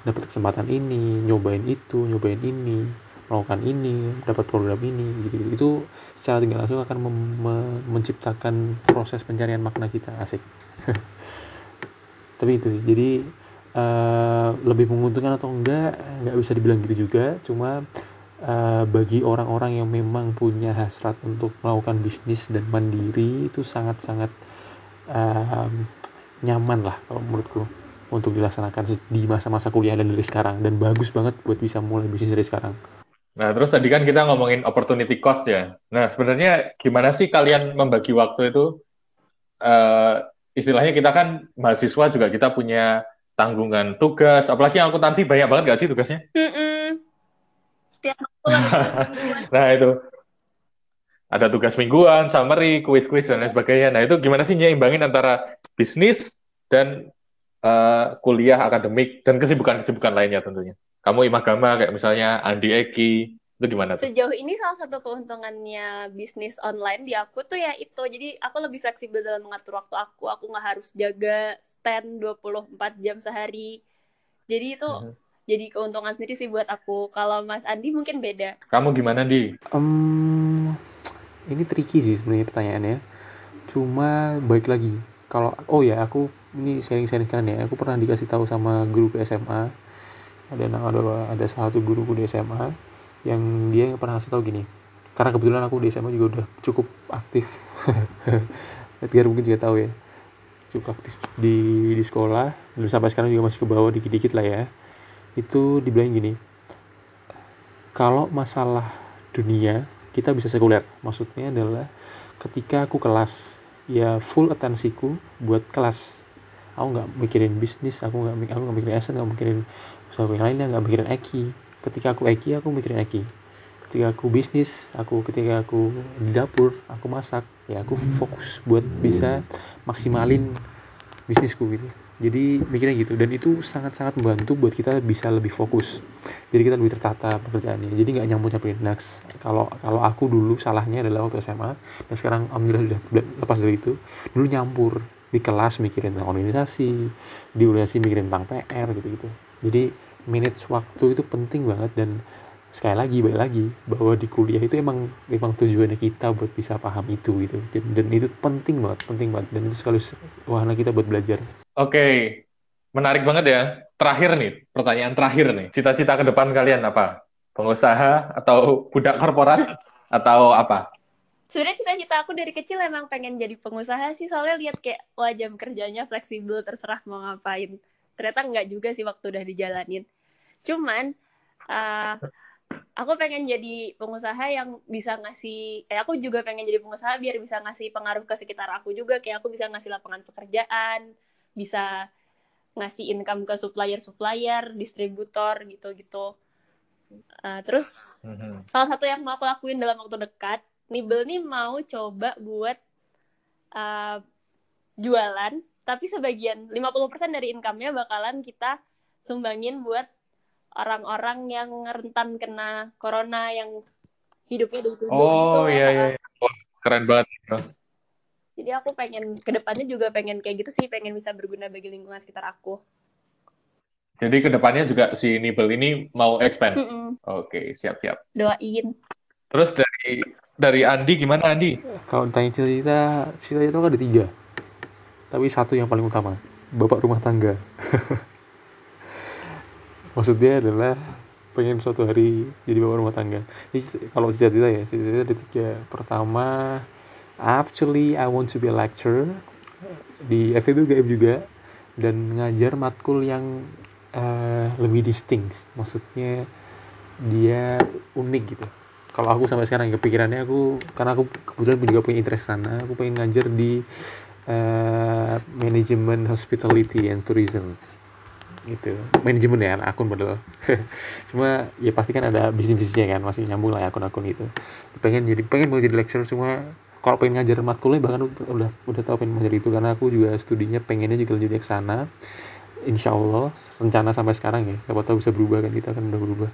dapat kesempatan ini nyobain itu nyobain ini melakukan ini dapat program ini gitu, gitu. itu secara tinggal langsung akan menciptakan proses pencarian makna kita asik. Tapi itu sih. Jadi uh, lebih menguntungkan atau enggak nggak bisa dibilang gitu juga cuma uh, bagi orang-orang yang memang punya hasrat untuk melakukan bisnis dan mandiri itu sangat-sangat uh, nyaman lah kalau menurutku untuk dilaksanakan di masa-masa kuliah dan dari sekarang dan bagus banget buat bisa mulai bisnis dari sekarang. Nah, terus tadi kan kita ngomongin opportunity cost ya. Nah, sebenarnya gimana sih kalian membagi waktu itu? Uh, istilahnya kita kan mahasiswa juga kita punya tanggungan tugas, apalagi akuntansi banyak banget gak sih tugasnya? Mm -mm. Setiap nah itu ada tugas mingguan, summary, kuis-kuis dan lain sebagainya. Nah itu gimana sih nyimbangin antara bisnis dan uh, kuliah akademik dan kesibukan-kesibukan lainnya tentunya. Kamu imagama kayak misalnya Andi Eki, itu gimana tuh? Sejauh ini salah satu keuntungannya bisnis online di aku tuh ya itu. Jadi aku lebih fleksibel dalam mengatur waktu aku. Aku nggak harus jaga stand 24 jam sehari. Jadi itu. -huh. jadi keuntungan sendiri sih buat aku. Kalau Mas Andi mungkin beda. Kamu gimana, Di? Um, ini tricky sih sebenarnya pertanyaannya. Cuma baik lagi. Kalau oh ya aku ini sharing-sharing kan ya. Aku pernah dikasih tahu sama guru ke SMA. Ada ada ada salah satu guruku di SMA yang dia pernah ngasih tahu gini karena kebetulan aku di SMA juga udah cukup aktif. Edgar mungkin juga tahu ya. Cukup aktif di di sekolah dan sampai sekarang juga masih ke bawah dikit-dikit lah ya. Itu dibilang gini kalau masalah dunia kita bisa sekuler. Maksudnya adalah ketika aku kelas ya full atensiku buat kelas. Aku nggak mikirin bisnis aku nggak aku nggak mikirin esen nggak mikirin usaha yang lainnya nggak mikirin eki ketika aku Eki aku mikirin Eki ketika aku bisnis aku ketika aku di dapur aku masak ya aku fokus buat bisa maksimalin bisnisku gitu. Jadi mikirnya gitu dan itu sangat-sangat membantu buat kita bisa lebih fokus. Jadi kita lebih tertata pekerjaannya. Jadi nggak nyampur nyampurin next. Kalau kalau aku dulu salahnya adalah waktu SMA dan sekarang alhamdulillah sudah lepas dari itu dulu nyampur di kelas mikirin tentang organisasi di organisasi mikirin tentang PR gitu gitu jadi manage waktu itu penting banget dan sekali lagi balik lagi bahwa di kuliah itu emang emang tujuannya kita buat bisa paham itu gitu dan, dan itu penting banget penting banget dan itu sekali wahana kita buat belajar Oke, menarik banget ya. Terakhir nih, pertanyaan terakhir nih. Cita-cita ke depan kalian apa? Pengusaha atau budak korporat atau apa? Sebenarnya cita-cita aku dari kecil emang pengen jadi pengusaha sih, soalnya lihat kayak wah jam kerjanya fleksibel, terserah mau ngapain. Ternyata nggak juga sih waktu udah dijalanin. Cuman uh, aku pengen jadi pengusaha yang bisa ngasih, eh aku juga pengen jadi pengusaha biar bisa ngasih pengaruh ke sekitar aku juga, kayak aku bisa ngasih lapangan pekerjaan, bisa ngasih income ke supplier-supplier, distributor gitu-gitu. Uh, terus mm-hmm. salah satu yang mau aku lakuin dalam waktu dekat, Nibel nih mau coba buat uh, jualan, tapi sebagian 50% dari income-nya bakalan kita sumbangin buat orang-orang yang rentan kena corona yang hidupnya ditutup oh, gitu. Oh iya iya. keren banget. Jadi aku pengen ke depannya juga pengen kayak gitu sih, pengen bisa berguna bagi lingkungan sekitar aku. Jadi ke depannya juga si Nibel ini mau expand. Mm -mm. Oke, siap-siap. Doain. Terus dari dari Andi gimana Andi? Kalau tanya cerita, cerita itu kan ada tiga. Tapi satu yang paling utama, bapak rumah tangga. Maksudnya adalah pengen suatu hari jadi bapak rumah tangga. Jadi, kalau cerita ya, cerita ada tiga. Pertama, actually I want to be a lecturer. Di FEB UGM juga. Dan ngajar matkul yang uh, lebih distinct. Maksudnya dia unik gitu. Kalau aku sampai sekarang kepikirannya aku karena aku kebetulan juga punya interest sana aku pengen ngajar di uh, manajemen hospitality and tourism gitu. Manajemen ya akun padahal cuma ya pasti kan ada bisnis bisnisnya kan masih nyambung lah ya akun-akun itu. Pengen jadi pengen mau jadi lecturer cuma kalau pengen ngajar matkulnya bahkan udah udah tahu pengen ngajar itu. Karena aku juga studinya pengennya juga lanjut ke sana. Insya Allah rencana sampai sekarang ya siapa tahu bisa berubah kan kita kan udah berubah.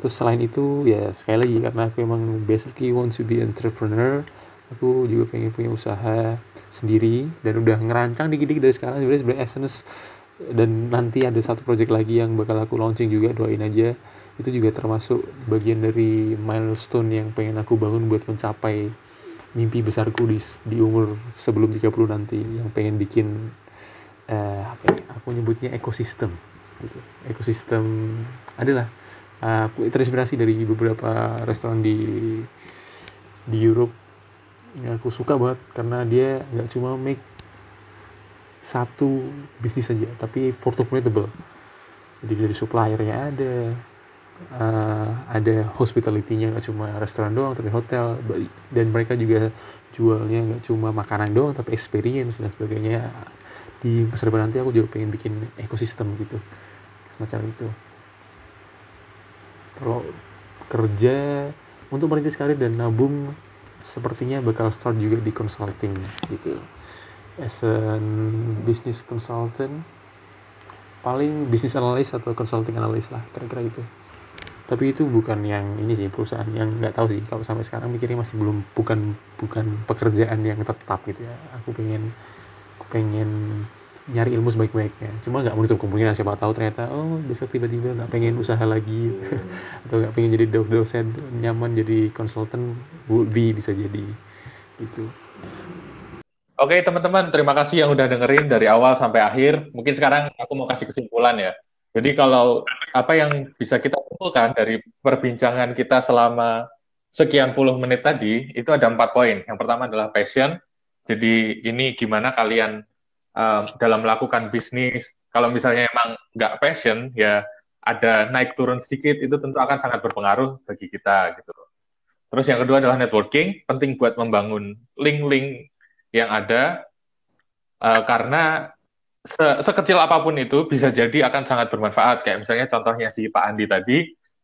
Terus selain itu ya sekali lagi karena aku emang basically want to be entrepreneur aku juga pengen punya usaha sendiri. Dan udah ngerancang dikit-dikit dari sekarang sebenarnya sebenarnya essence dan nanti ada satu project lagi yang bakal aku launching juga doain aja. Itu juga termasuk bagian dari milestone yang pengen aku bangun buat mencapai mimpi besarku di di umur sebelum 30 nanti yang pengen bikin uh, apa ya, aku nyebutnya ekosistem gitu. Ekosistem adalah uh, aku terinspirasi dari beberapa restoran di di Europe yang aku suka banget karena dia nggak cuma make satu bisnis saja tapi portfolio jadi dari suppliernya ada uh, ada hospitality-nya nggak cuma restoran doang tapi hotel dan mereka juga jualnya nggak cuma makanan doang tapi experience dan sebagainya. Di masa depan nanti aku juga pengen bikin ekosistem gitu semacam itu. Kalau kerja untuk merintis karir dan nabung sepertinya bakal start juga di consulting gitu as a business consultant paling business analyst atau consulting analyst lah kira-kira itu tapi itu bukan yang ini sih perusahaan yang nggak tahu sih. Kalau sampai sekarang mikirnya masih belum bukan bukan pekerjaan yang tetap gitu ya. Aku pengen aku pengen nyari ilmu sebaik-baiknya. Cuma nggak menutup kemungkinan siapa tahu ternyata oh besok tiba-tiba nggak pengen usaha lagi. Atau nggak pengen jadi dosen nyaman jadi konsultan be bisa jadi. Gitu Oke teman-teman, terima kasih yang udah dengerin dari awal sampai akhir. Mungkin sekarang aku mau kasih kesimpulan ya. Jadi kalau apa yang bisa kita kumpulkan dari perbincangan kita selama sekian puluh menit tadi, itu ada empat poin. Yang pertama adalah passion. Jadi ini gimana kalian uh, dalam melakukan bisnis. Kalau misalnya emang nggak passion, ya ada naik turun sedikit, itu tentu akan sangat berpengaruh bagi kita gitu. Terus yang kedua adalah networking, penting buat membangun link-link yang ada, uh, karena se sekecil apa pun itu bisa jadi akan sangat bermanfaat. Kayak misalnya contohnya si Pak Andi tadi,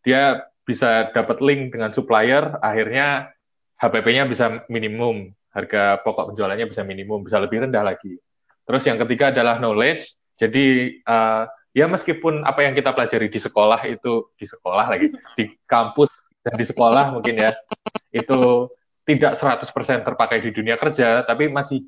dia bisa dapat link dengan supplier, akhirnya HPP-nya bisa minimum, harga pokok penjualannya bisa minimum, bisa lebih rendah lagi. Terus yang ketiga adalah knowledge. Jadi uh, ya meskipun apa yang kita pelajari di sekolah itu di sekolah lagi, di kampus dan di sekolah mungkin ya itu tidak 100% terpakai di dunia kerja, tapi masih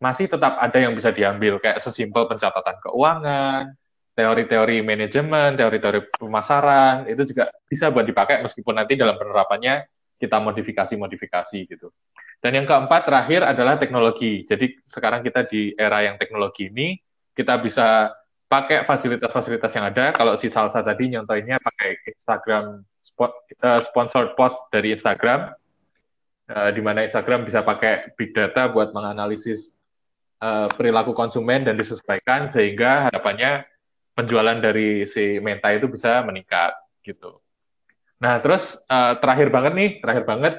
masih tetap ada yang bisa diambil kayak sesimpel pencatatan keuangan, teori-teori manajemen, teori-teori pemasaran itu juga bisa buat dipakai meskipun nanti dalam penerapannya kita modifikasi-modifikasi gitu. Dan yang keempat terakhir adalah teknologi. Jadi sekarang kita di era yang teknologi ini kita bisa pakai fasilitas-fasilitas yang ada. Kalau si Salsa tadi nyontoinnya pakai Instagram spot, uh, post dari Instagram, uh, di mana Instagram bisa pakai big data buat menganalisis uh, perilaku konsumen dan disesuaikan sehingga harapannya penjualan dari si Menta itu bisa meningkat gitu. Nah, terus uh, terakhir banget nih, terakhir banget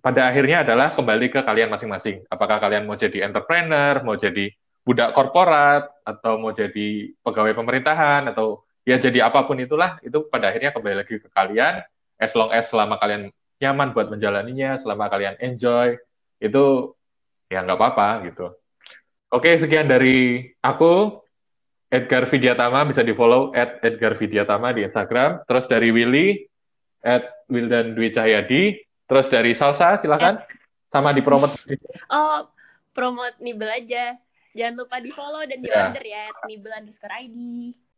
pada akhirnya adalah kembali ke kalian masing-masing. Apakah kalian mau jadi entrepreneur, mau jadi budak korporat, atau mau jadi pegawai pemerintahan, atau ya jadi apa pun itulah, itu pada akhirnya kembali lagi ke kalian. As long as selama kalian nyaman buat menjalaninya, selama kalian enjoy, itu ya nggak apa-apa gitu. Oke, sekian dari aku. Edgar Vidyatama bisa di follow at Edgar Vidyatama di Instagram. Terus dari Willy at Wildan Dwi Cahyadi. Terus dari Salsa silakan sama di promote. Oh, promote Nibel aja. Jangan lupa di follow dan di Ya. order ya. Nibel underscore ID.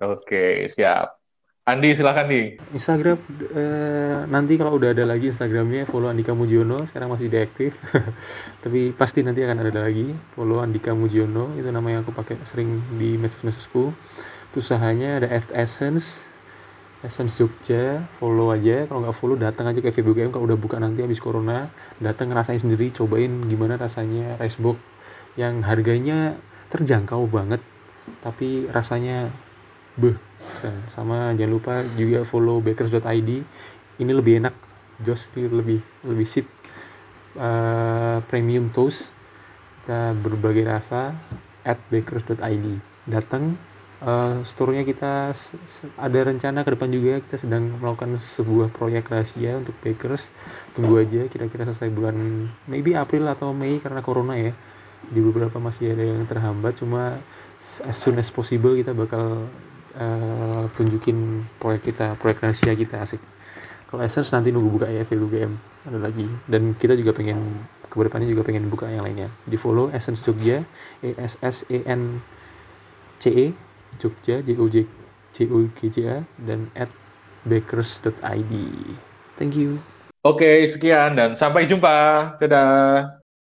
Oke, siap. Andi silakan nih. Instagram eh, nanti kalau udah ada lagi Instagramnya follow Andika Mujiono. Sekarang masih deaktif. Tapi pasti nanti akan ada lagi. Follow Andika Mujiono. Itu nama yang aku pakai sering di medsos-medsosku. Itu usahanya ada at Essence. Essence Jogja. Follow aja. Kalau nggak follow datang aja ke FBGM kalau udah buka nanti habis corona datang ngerasain sendiri cobain gimana rasanya ricebox yang harganya terjangkau banget tapi rasanya beh keren. sama jangan lupa juga follow bakers.id ini lebih enak Jos. Lebih lebih sip. Eh, premium toast. Kita berbagai rasa at bakers.id datang eh, store-nya kita ada rencana ke depan juga. Kita sedang melakukan sebuah proyek rahasia untuk bakers. Tunggu aja kira-kira selesai bulan maybe April atau Mei karena corona ya. Di beberapa masih ada yang terhambat. Cuma as soon as possible kita bakal eh, tunjukin proyek kita proyek rahasia kita asik. Kalau Essence nanti nunggu buka ya FBUGM ada lagi. Dan kita juga pengen ke depannya juga pengen buka yang lainnya. Di follow Essence Jogja E S S E N C E Jogja J O J J O G J A dan at bakers.id thank you. Oke, sekian dan sampai jumpa. Dadah.